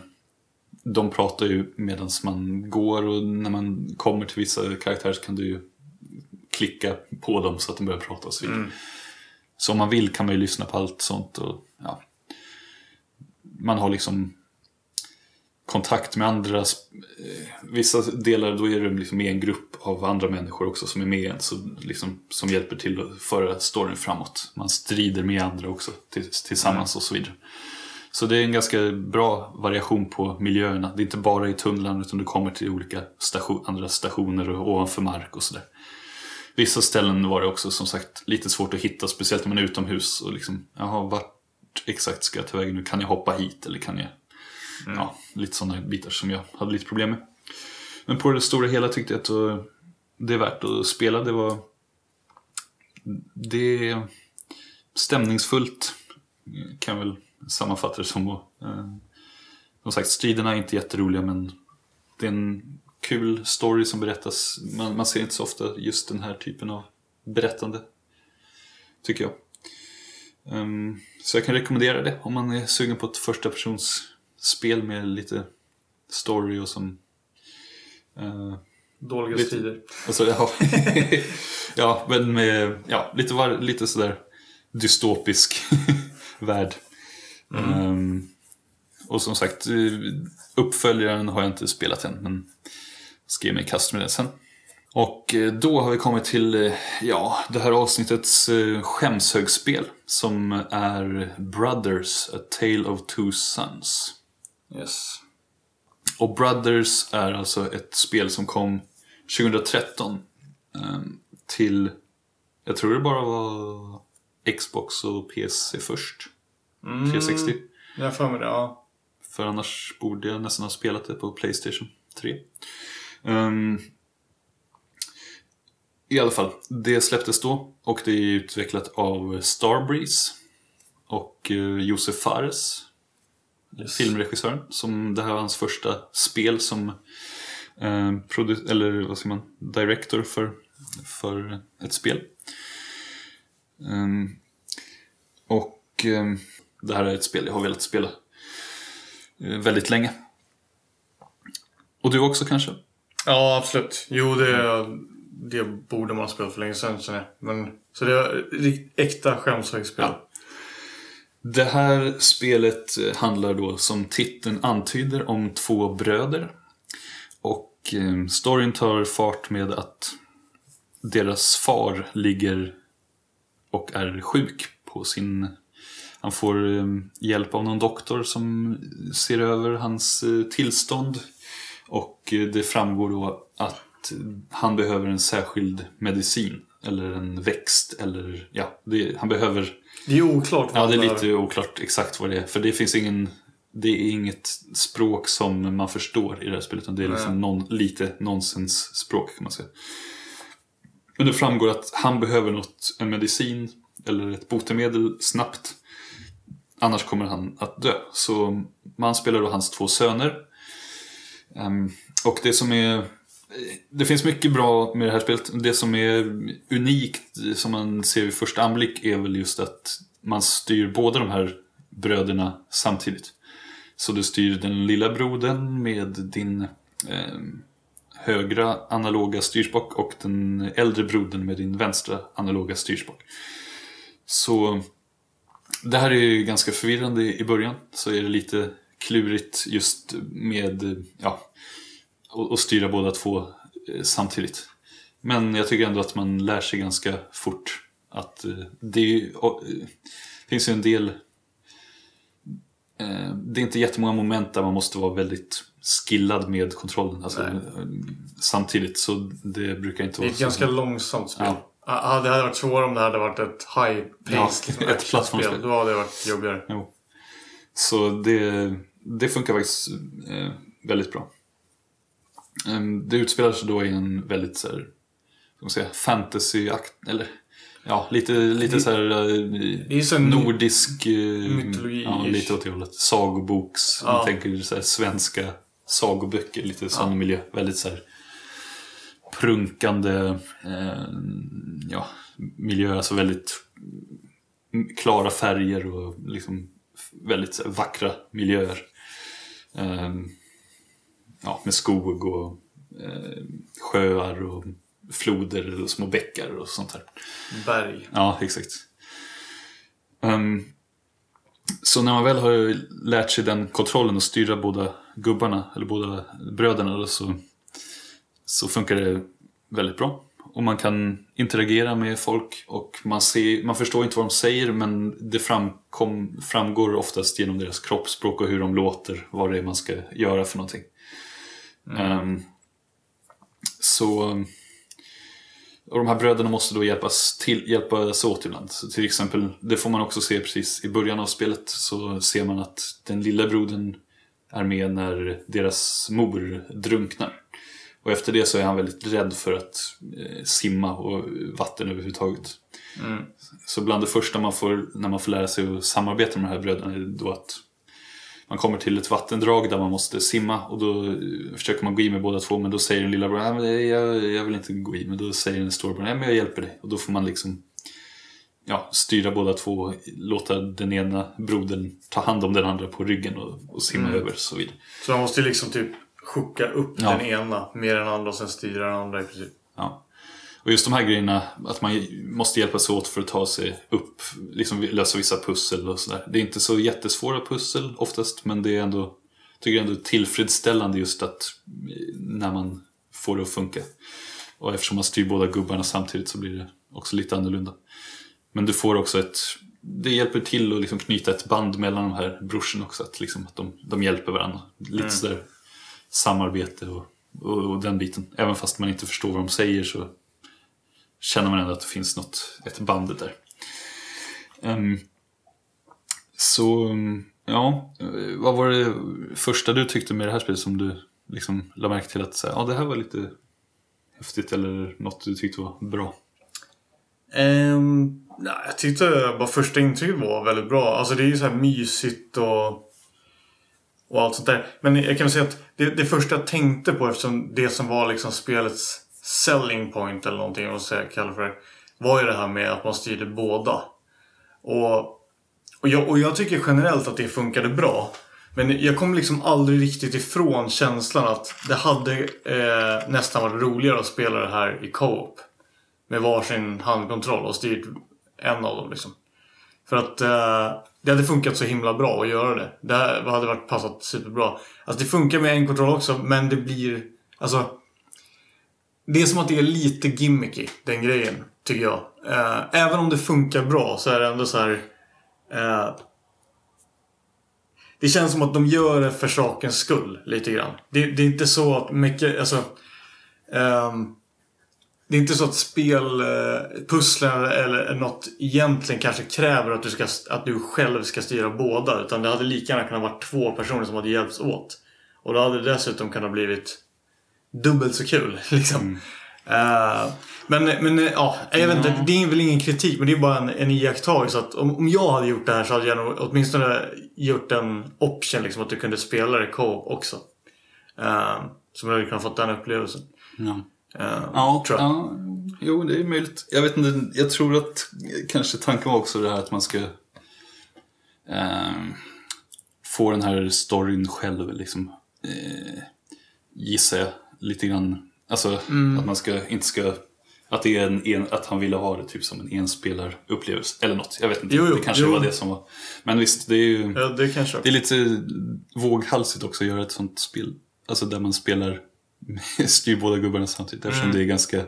de pratar ju medan man går och när man kommer till vissa karaktärer så kan du ju klicka på dem så att de börjar prata och så. Mm. Så om man vill kan man ju lyssna på allt sånt och ja. Man har liksom kontakt med andra. Eh, vissa delar då är det liksom med en grupp av andra människor också som är med en, så liksom, som hjälper till att föra storyn framåt. Man strider med andra också tillsammans och så vidare. Så det är en ganska bra variation på miljöerna. Det är inte bara i tunnlarna utan du kommer till olika station, andra stationer och ovanför mark och sådär. Vissa ställen var det också som sagt lite svårt att hitta, speciellt när man är utomhus och liksom, jaha, vart exakt ska jag ta vägen nu? Kan jag hoppa hit eller kan jag... Mm. Ja, lite sådana bitar som jag hade lite problem med. Men på det stora hela tyckte jag att eh, det är värt att spela. Det var... Det är stämningsfullt, kan jag väl sammanfatta det som. Och, eh, som sagt, striderna är inte jätteroliga men det är en kul story som berättas. Man, man ser inte så ofta just den här typen av berättande. Tycker jag. Um, så jag kan rekommendera det om man är sugen på ett första persons spel med lite story och som... eh, Dåliga Lite- strider. Alltså, ja. [LAUGHS] ja, men med ja, lite, var, lite sådär dystopisk [LAUGHS] värld. Ehm, och som sagt, eh, uppföljaren har jag inte spelat än, men ska ge mig i kast med det sen. Och eh, då har vi kommit till ja, det här avsnittets skämshögspel som är Brothers, A Tale of Two Sons. Yes. Och Brothers är alltså ett spel som kom 2013 eh, till, jag tror det bara var Xbox och PC först. 360. Jag för mig det, ja. För annars borde jag nästan ha spelat det på Playstation 3. Ehm, I alla fall, det släpptes då och det är utvecklat av Starbreeze och uh, Josef Fares, filmregissören. Som det här var hans första spel som eh, eller vad säger man, director för, för ett spel. Ehm, och ehm, det här är ett spel jag har velat spela eh, väldigt länge. Och du också kanske? Ja, absolut. Jo, det, det borde man ha spelat för länge sedan. Men, så det är äkta skämshögspel. Ja. Det här spelet eh, handlar då som titeln antyder om två bröder. Och eh, storyn tar fart med att deras far ligger och är sjuk på sin... Han får eh, hjälp av någon doktor som ser över hans tillstånd. Och det framgår då att han behöver en särskild medicin. Eller en växt. Eller ja, det, han behöver det är oklart vad Ja, det är lite oklart exakt vad det är. För det finns ingen... Det är inget språk som man förstår i det här spelet. Utan det är liksom någon, lite nonsensspråk kan man säga. Men det framgår att han behöver något, en medicin eller ett botemedel snabbt. Annars kommer han att dö. Så man spelar då hans två söner. Ehm, och det som är... Det finns mycket bra med det här spelet. Det som är unikt, som man ser vid första anblick, är väl just att man styr båda de här bröderna samtidigt. Så du styr den lilla brodern med din eh, högra analoga styrspak och den äldre brodern med din vänstra analoga styrspak. Så det här är ju ganska förvirrande i början. Så är det lite klurigt just med ja, att att styra båda två eh, samtidigt. Men jag tycker ändå att man lär sig ganska fort att eh, det är ju- och, eh, finns ju en del eh, det är inte jättemånga moment där man måste vara väldigt skillad med kontrollen alltså, samtidigt så det brukar inte Det är vara ett så ganska långsamt spel. Ja. Ja. Det hade varit svårare om det hade varit ett high-paced Ja, liksom, ett plattformsspel. Då hade det varit jobbigare. Jo. Så det, det funkar faktiskt eh, väldigt bra. Ehm, det utspelar sig då i en väldigt så här, man säga, fantasy-akt, eller ja, lite, lite så här Det så eh, en nordisk, eh, mytologi-ish. ja, lite åt det hållet, sagoboks, Ja. man tänker så här, svenska sagoböcker, lite sån miljö, väldigt så här prunkande eh, ja, miljö, alltså väldigt klara färger och liksom väldigt här, vackra miljöer. Ehm, ja, med skog och eh, sjöar och floder och små bäckar och sånt här. berg. Ja, exakt. Ehm, så när man väl har lärt sig den kontrollen och styra båda gubbarna, eller båda bröderna, då, så, så funkar det väldigt bra. Och man kan interagera med folk och man, ser, man förstår inte vad de säger men det framkom, framgår oftast genom deras kroppsspråk och hur de låter, vad det är man ska göra för någonting. Ehm, så och de här bröderna måste då hjälpas, till, hjälpas åt ibland. Så till exempel, det får man också se precis i början av spelet. Så ser man att den lilla brodern är med när deras mor drunknar. Och efter det så är han väldigt rädd för att eh, simma och vatten överhuvudtaget. Så bland det första man får, när man får lära sig att samarbeta med de här bröderna är då att man kommer till ett vattendrag där man måste simma och då eh, försöker man gå i med båda två men då säger den lilla bror nej jag, jag vill inte gå i men då säger den stora bror nej men jag hjälper dig och då får man liksom ja, styra båda två och låta den ena brodern ta hand om den andra på ryggen och, och simma över och så vidare. Så man måste liksom typ skjucka upp Ja. den ena än den andra och sen styra den andra i princip. Ja. Och just de här grejerna, att man måste hjälpas åt för att ta sig upp, liksom lösa vissa pussel och sådär. Det är inte så jättesvåra pussel oftast, men det är ändå, tycker jag ändå tillfredsställande just att när man får det att funka. Och eftersom man styr båda gubbarna samtidigt så blir det också lite annorlunda. Men du får också ett... Det hjälper till att liksom knyta ett band mellan de här brorsorna också. Att, liksom, att de, de hjälper varandra. Lite sådär samarbete och, och, och den biten. Även fast man inte förstår vad de säger så känner man ändå att det finns något, ett band där. Um, så, ja. Vad var det första du tyckte med det här spelet som du liksom la märke till att säga, ja det här var lite häftigt eller något du tyckte var bra? Ehm, um, nej, jag tyckte bara första intrycket var väldigt bra. Alltså det är ju så här mysigt och, och allt sånt där. Men jag kan väl säga att det, det första jag tänkte på eftersom det som var liksom spelets selling point eller någonting vad man ska kalla för. Var ju det här med att man styrde båda. Och, och, jag, och jag tycker generellt att det funkade bra. Men jag kom liksom aldrig riktigt ifrån känslan att det hade eh, nästan varit roligare att spela det här i co-op. Med varsin handkontroll och styrt en av dem liksom. För att eh, det hade funkat så himla bra att göra det. Det hade varit passat superbra. Alltså det funkar med en kontroll också men det blir... Alltså... Det är som att det är lite gimmicky, den grejen. Tycker jag. Eh, även om det funkar bra så är det ändå så här... Eh, det känns som att de gör det för sakens skull lite grann. Det, det är inte så att mycket, alltså... Eh, det är inte så att spelpusslen eh, eller något egentligen kanske kräver att du, ska, att du själv ska styra båda. Utan det hade lika gärna kunnat vara två personer som hade hjälpts åt. Och då hade det dessutom kunnat blivit dubbelt så kul. [LAUGHS] Liksom. Eh, men, men eh, ja, jag vet inte. Det är väl ingen kritik men det är bara en, en iakttagelse. Att om, om jag hade gjort det här så hade jag nog åtminstone gjort en option liksom att du kunde spela det co-op också. Uh, så man hade kunnat fått den upplevelsen. Ja. Eh, Ja, tror jag. ja, jo det är möjligt. Jag vet inte, jag tror att kanske tanken var också det här att man ska ehm, få den här storyn själv liksom. Gissar jag lite grann. Alltså Mm. att man ska, inte ska, att det är en, en, att han ville ha det typ som en enspelarupplevelse. Eller något, jag vet inte. Jo, jo, det kanske jo. var det som var. Men visst, det är ju Ja, det kanske det är lite våghalsigt också att göra ett sånt spel. Alltså där man spelar, [LAUGHS] styr båda gubbarna samtidigt. Eftersom det är ganska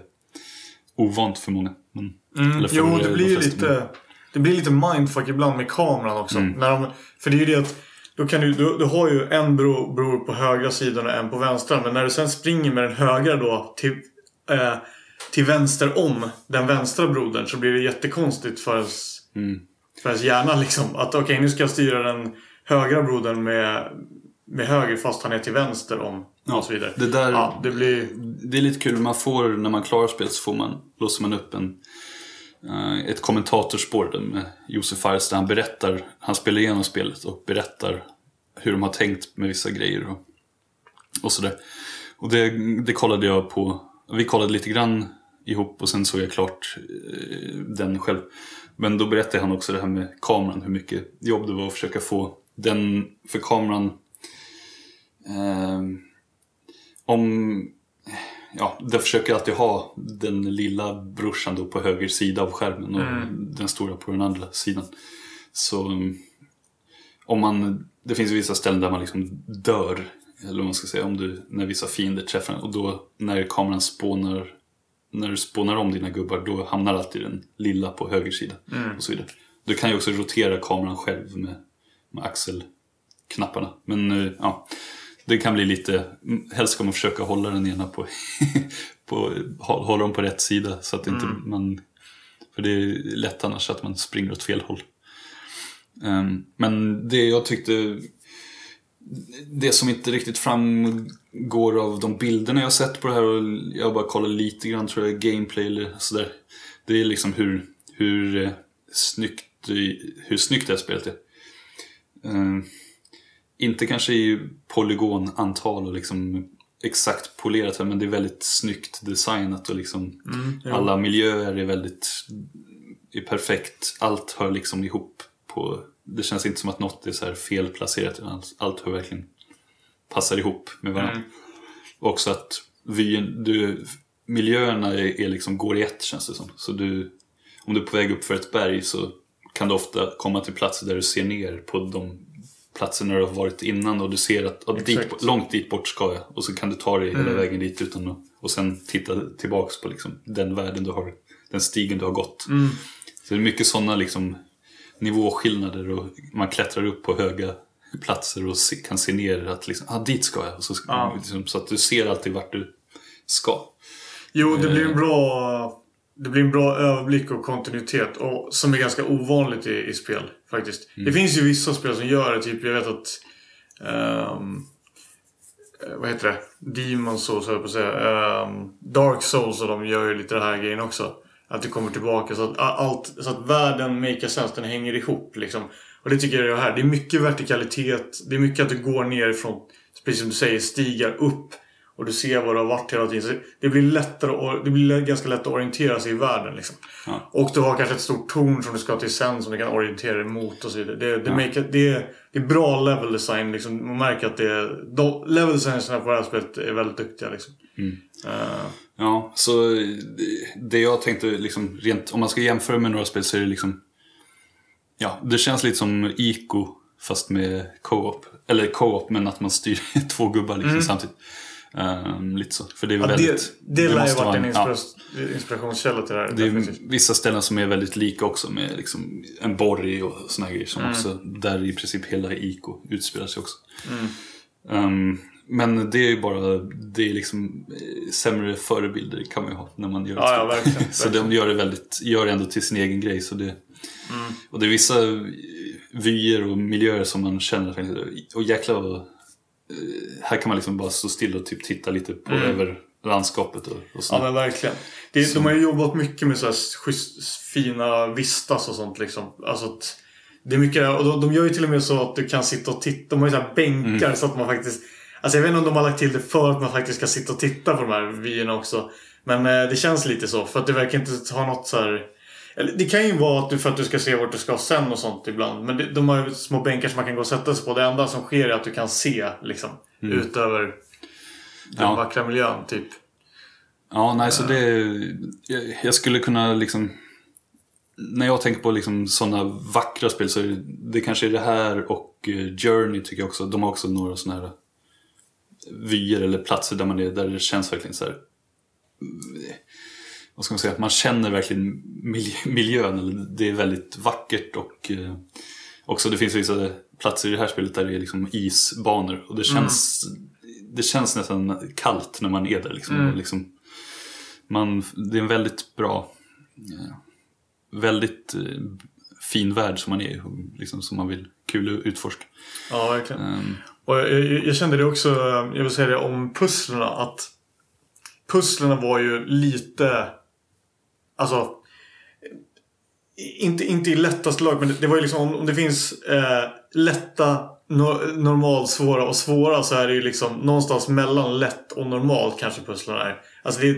ovant för många. Men, Mm. Jo, det de blir ju lite... Det blir lite mindfuck ibland med kameran också. Mm. När de, för det är ju det att... Då kan du, du, du har ju en bror, bror på högra sidan och en på vänstra. Men när du sen springer med den högra då till, eh, till vänster om den vänstra brodern så blir det jättekonstigt för ens, Mm. för ens hjärna liksom. Att okej, nu ska jag styra den högra brodern med, med höger fast han är till vänster om. och så vidare. Det där, Ja, det blir... det är lite kul, man får, när man klarar spelet så får man, låser man upp en, Eh, ett kommentatorspår där med Josef Fares där han berättar, han spelar igenom spelet och berättar hur de har tänkt med vissa grejer och, och sådär. Och det, det kollade jag på, vi kollade lite grann ihop och sen såg jag klart eh, den själv. Men då berättade han också det här med kameran, hur mycket jobb det var att försöka få den, för kameran eh, om ja, den försöker alltid ha den lilla brorsan då på höger sida av skärmen och den stora på den andra sidan. Så um, om man, det finns vissa ställen där man liksom dör, eller vad man ska säga, om du, när vissa fiender träffar en och då när kameran spånar när du spånar om dina gubbar då hamnar alltid den lilla på höger sida och så vidare. Du kan ju också rotera kameran själv med, med axelknapparna. Men eh, ja, det kan bli lite, mm, helst ska man försöka hålla den ena på, [LAUGHS] på hå- hålla dem på rätt sida så att inte man, för det är lätt annars att man springer åt fel håll. Ehm, men det jag tyckte, det som inte riktigt framgår av de bilderna jag sett på det här och jag bara kollat lite grann tror jag, gameplay eller sådär. Det är liksom hur, hur, eh, snyggt, hur snyggt det här spelet är. Ehm, inte kanske i polygonantal och liksom exakt polerat men det är väldigt snyggt designat och liksom jo. alla miljöer är väldigt är perfekt. Allt hör liksom ihop på det känns inte som att något är så här felplacerat allt, allt hör verkligen passar ihop med varandra. Och också att vyn, du, miljöerna är, är liksom, går i ett känns det som. Så du, om du är på väg upp för ett berg så kan du ofta komma till platser där du ser ner på de platser när du har varit innan och du ser att ja, dit, långt dit bort ska jag. Och så kan du ta dig hela vägen dit utan att, och sen titta tillbaks på liksom, den världen du har, den stigen du har gått. Så det är mycket sådana liksom, nivåskillnader och man klättrar upp på höga platser och se, kan se ner att liksom, ah, dit ska jag. Och så, Ja. liksom, så att du ser alltid vart du ska. Jo, det blir en Eh. bra... Det blir en bra överblick och kontinuitet och, som är ganska ovanligt i, i spel faktiskt. Det finns ju vissa spel som gör det. Typ, jag vet att... eh, vad heter det? Demon Souls höll jag på att säga. Ehm, Dark Souls och de gör ju lite det här grejen också. Att det kommer tillbaka så att, allt, så att världen make sense, den hänger ihop liksom. Och det tycker jag är det här. Det är mycket vertikalitet. Det är mycket att du går nerifrån, precis som du säger, stigar upp. Och du ser var du har varit hela tiden. Så det blir lättare det blir ganska lätt att orientera sig i världen. Liksom. Ja. Och du har kanske ett stort torn som du ska till sen som du kan orientera dig mot och så vidare. Det, det, make, det, är, det är bra level design. Liksom. Man märker att det är, de, level designerna på det här spelet är väldigt duktiga. Liksom. Eh, Ja, så det- jag tänkte liksom rent, om man ska jämföra med några spel så är det liksom Ja, det känns lite som Ico fast med co-op. Eller co-op men att man styr [LAUGHS] två gubbar liksom samtidigt. Ehm, lite så. För det är ja, väldigt... det det lär ju varit en ja, inspira- inspirationskälla till det här. Det är vissa ställen som är väldigt lika också med liksom en borg och såna här grejer. Som också, där i princip hela Ico utspelar sig också. Ehm, men det är ju bara, det är liksom eh, sämre förebilder kan man ju ha när man gör ett Ja, ja, verkligen, [LAUGHS] så de gör det väldigt, gör det ändå till sin egen grej. Så det, Mm. Och det är vissa vyer och miljöer som man känner, och jäklar vad, här kan man liksom bara stå still och typ titta lite på över landskapet och, och Ja men verkligen. Det, de har ju jobbat mycket med så här schysst, fina vistas och sånt liksom. Alltså att det är mycket och de, de gör ju till och med så att du kan sitta och titta. De har ju så här bänkar så att man faktiskt... Alltså jag vet inte om de har lagt till det för att man faktiskt ska sitta och titta på de här vyerna också. Men eh, det känns lite så. För att det verkar inte ha något så här... Eller, det kan ju vara att du, för att du ska se vart du ska sen och sånt ibland. Men det, de har ju små bänkar som man kan gå och sätta sig på. Det enda som sker är att du kan se liksom. Utöver den Ja. vackra miljön typ. Ja, nej, så det... Jag, jag skulle kunna liksom... När jag tänker på liksom sådana vackra spel så är det, det kanske är det här och eh, Journey tycker jag också. De har också några sådana här vyer eller platser där man är, där det känns verkligen så här... Vad ska man säga? Man känner verkligen mil- [LAUGHS] miljön. Eller det är väldigt vackert och eh, också det finns vissa platser i det här spelet där det är liksom isbanor och det känns, det känns nästan kallt när man är där. Liksom. Och liksom, man, det är en väldigt bra, eh, väldigt eh, fin värld som man är liksom, som man vill kul att utforska. Ja, verkligen. Ehm, Och jag, jag, jag kände det också, jag vill säga det om pusslerna att pusslerna var ju lite, alltså inte, inte i lättaste lag, men det, det var ju liksom om, om det finns eh, lätta, no, normal, svåra och svåra så är det ju liksom någonstans mellan lätt och normalt kanske pusslerna är. Alltså det,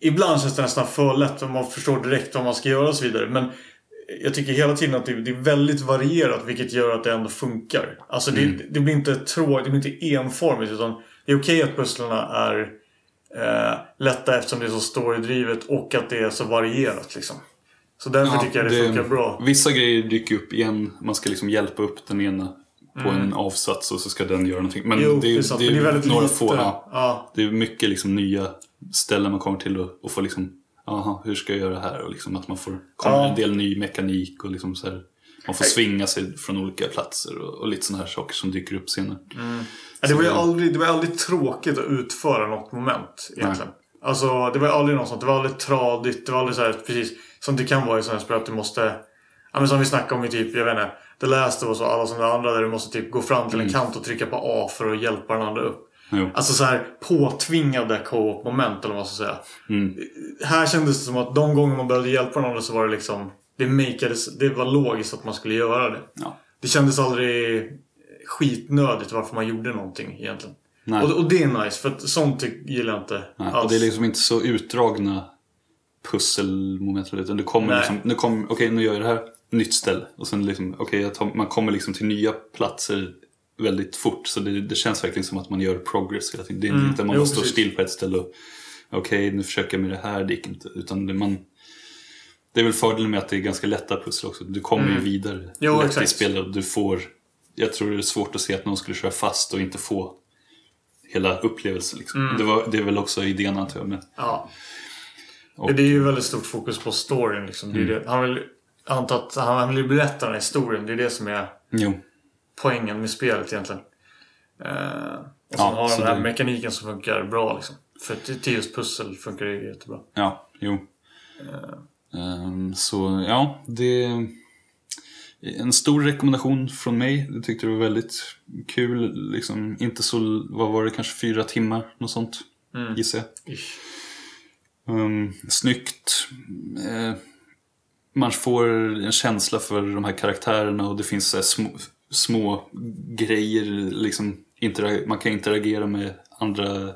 ibland känns det nästan för lätt och man förstår direkt vad man ska göra och så vidare. Men jag tycker hela tiden att det, det är väldigt varierat vilket gör att det ändå funkar. Alltså det, det blir inte tråkigt, det blir inte enformigt utan det är okej att pusslerna är eh, lätta eftersom det är så storydrivet och att det är så varierat liksom. Så därför tycker jag det, funkar bra. Vissa grejer dyker upp igen, man ska liksom hjälpa upp den ena på en avsats och så ska den göra någonting. Men Mm. Jo, det, är, det det är det är väldigt några lite. få, ja, Ja. det är mycket liksom nya ställen man kommer till och, och får liksom, aha, hur ska jag göra här? Och liksom att man får komma Ja. en del ny mekanik och liksom så här, man får svinga sig från olika platser och, och lite sådana här saker som dyker upp senare. Ja, det, var ju aldrig, det var aldrig tråkigt att utföra något moment egentligen. Alltså det var aldrig något sånt. Det var aldrig tradigt. Det var aldrig så här, precis som det kan vara i sådana här spel att du måste... Ja men som vi snackade om i typ, jag vet inte. The Last of Us och alla sådana andra där du måste typ gå fram till en kant och trycka på A för att hjälpa den andra upp. Jo. Alltså så här påtvingade co-op moment eller vad man ska säga. Mm. Här kändes det som att de gånger man behövde hjälpa andra så var det liksom... Det, makeades, det var logiskt att man skulle göra det. Ja. Det kändes aldrig skitnödigt varför man gjorde någonting egentligen. Och, och det är nice, för att sånt gillar jag inte Nej, alls. och det är liksom inte så utdragna pusselmoment. Utan du kommer Nej. liksom, nu kommer, okej nu gör jag det här, nytt ställe. Och sen liksom, okej tar- man kommer liksom till nya platser väldigt fort. Så det, det känns verkligen som att man gör progress hela tiden. Det är inte att man Mm. Jo, står still på ett ställe och okej nu försöker jag med det här, det gick inte. Utan det, man, det är väl fördelen med att det är ganska lätta pussel också. Du kommer ju vidare Mm. Jo, lätt i exakt. spelet och du får jag tror det är svårt att se att någon skulle köra fast och inte få hela upplevelsen. Liksom. Det, var, det är väl också idén antar jag. Men, Ja. Och- Det är ju väldigt stort fokus på storyn. Liksom. Det är det. Han vill, antar att han vill berätta den här historien. Det är det som är jo, poängen med spelet egentligen. Eh, och sen Ja, har den här det- mekaniken som funkar bra. Liksom. För till just pussel funkar det jättebra. ja, jo. Ehm, så ja, det är en stor rekommendation från mig. Jag tyckte det var väldigt kul. Liksom, inte så, vad var det, kanske fyra timmar, något sånt. Gissar jag. Ish. Um, snyggt. Eh, man får en känsla för de här karaktärerna och det finns så små, små grejer. Liksom, man kan interagera med andra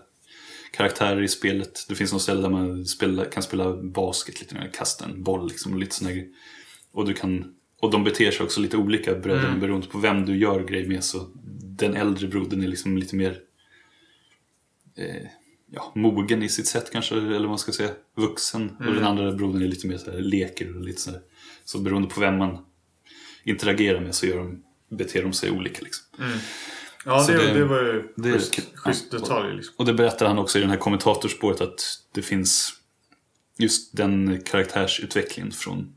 karaktärer i spelet. Det finns något ställe där man spela, kan spela basket, lite mer, kasta en boll liksom, och lite såna grejer. Och, du kan, och de beter sig också lite olika bröderna beroende på vem du gör grejer med. Så den äldre brodern är liksom lite mer eh, ja, mogen i sitt sätt kanske, eller vad man ska säga, vuxen. Och den andra brodern är lite mer så här, leker och lite så här. Så beroende på vem man interagerar med så gör de, beter de sig olika. Liksom. Ja, det, det- det, var ju det schysst, kul. schysst Ja. detalj. Liksom. Och det berättar han också i den här kommentatorspåret att det finns just den karaktärsutvecklingen från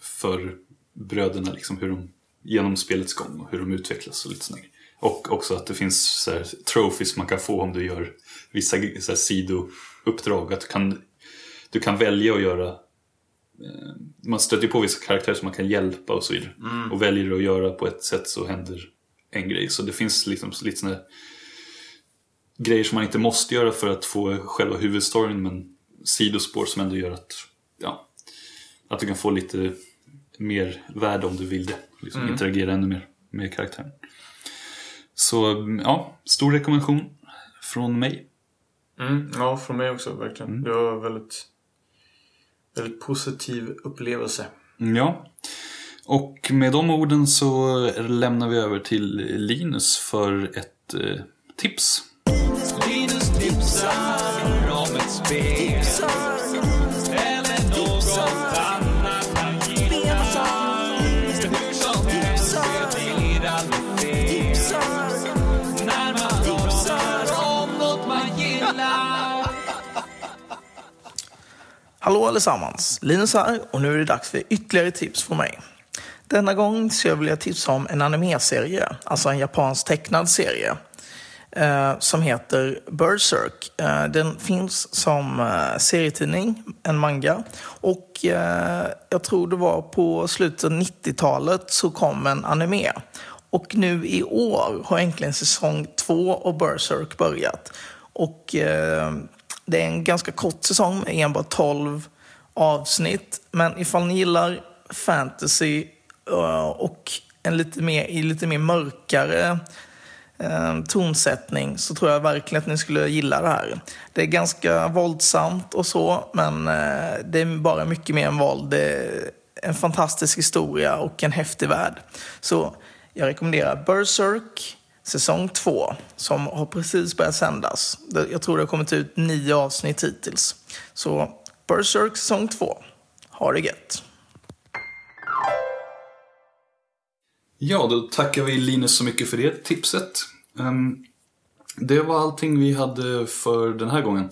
för bröderna, liksom hur de genom spelets gång och hur de utvecklas och lite sådär. Och också att det finns så här, trophies man kan få om du gör vissa så här, sidouppdrag. Att du kan, du kan välja att göra eh, man stöter på vissa karaktärer som man kan hjälpa och så vidare. Och väljer du att göra på ett sätt så händer en grej. Så det finns liksom lite här grejer som man inte måste göra för att få själva huvudstoryn men sidospår som ändå gör att, ja, att du kan få lite mer värde om du vill det. Liksom interagera ännu mer med karaktären. Så ja, stor rekommendation från mig. Mm, ja, från mig också verkligen. Mm. Det var väldigt, väldigt positiv upplevelse. Ja. Och med de orden så lämnar vi över till Linus för ett eh, tips. Linus tipsar om ett spel eller något annat han gillar. Hur som helst, det blir aldrig fel när man pratar om något man gillar. Hallå allesammans! Linus här och nu är det dags för ytterligare tips från mig. Denna gång så jag vill jag tipsa om en animeserie, alltså en japansk tecknad serie. Eh, som heter Berserk. Eh, den finns som eh, serietidning, en manga. Och eh, jag tror det var på slutet av 90-talet så kom en anime. Och nu i år har äntligen säsong två av Berserk börjat. Och eh, det är en ganska kort säsong med enbart 12 avsnitt. Men ifall ni gillar fantasy Eh, och en lite mer, i lite mer mörkare eh, tonsättning så tror jag verkligen att ni skulle gilla det här. Det är ganska våldsamt och så, men eh, det är bara mycket mer än våld. Det är en fantastisk historia och en häftig värld. Så jag rekommenderar Berserk säsong 2 som har precis börjat sändas. Jag tror det har kommit ut nio avsnitt hittills. Så Berserk säsong 2. Ha det gött! Ja, då tackar vi Linus så mycket för det tipset. Ehm, det var allting vi hade för den här gången.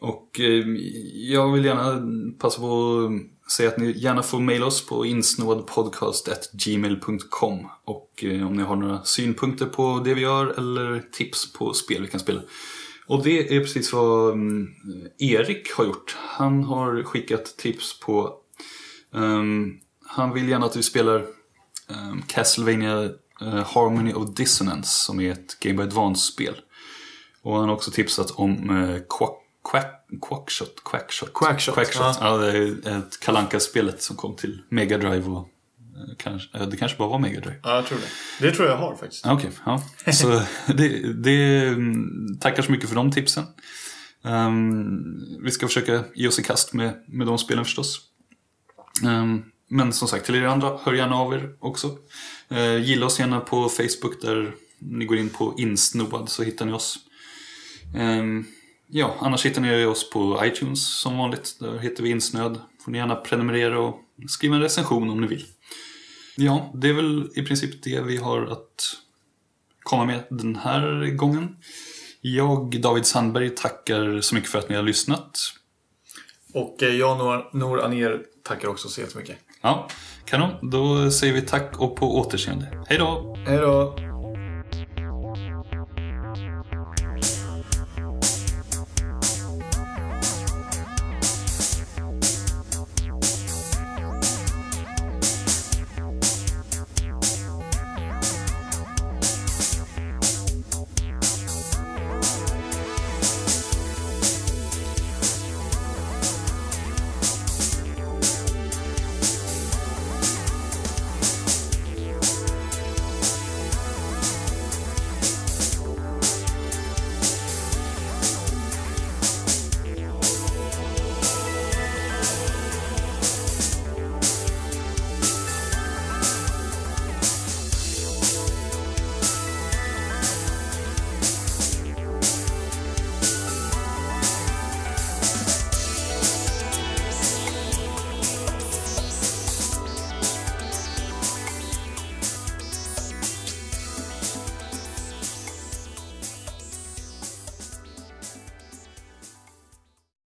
Och ehm, jag vill gärna passa på att säga att ni gärna får mejla oss på insnådpodcast.gmail.com Och eh, om ni har några synpunkter på det vi gör eller tips på spel vi kan spela. Och det är precis vad ehm, Erik har gjort. Han har skickat tips på Um, han vill gärna att vi spelar um, Castlevania eh, Harmony of Dissonance som är ett Game Boy Advance-spel. Och han har också tipsat om uh, Quack, Quack, Quackshot. Quackshot. Quackshot, Quackshot. ja. Ja. det är ett kalanka spelet som kom till Mega Drive och eh, kanske, det kanske bara var Mega Drive. Ja, jag tror det. Det tror jag har faktiskt. Okej, ja. Så [LAUGHS] det, det, mm, tackar så mycket för de tipsen. Ehm, vi ska försöka ge oss i kast med, med de spelen förstås. Ehm, men som sagt, till er andra, hör gärna av er också. Eh, gilla oss gärna på Facebook där ni går in på insnoad så hittar ni oss. Eh, ja, annars hittar ni oss på iTunes som vanligt. Där heter vi Insnöd. Får ni gärna prenumerera och skriva en recension om ni vill. Ja, det är väl i princip det vi har att komma med den här gången. Jag, David Sandberg, tackar så mycket för att ni har lyssnat. Och eh, jag, Nor, Nor tackar också så jättemycket. Ja, kanon. Då säger vi tack och på återseende. Hej då! Hej då!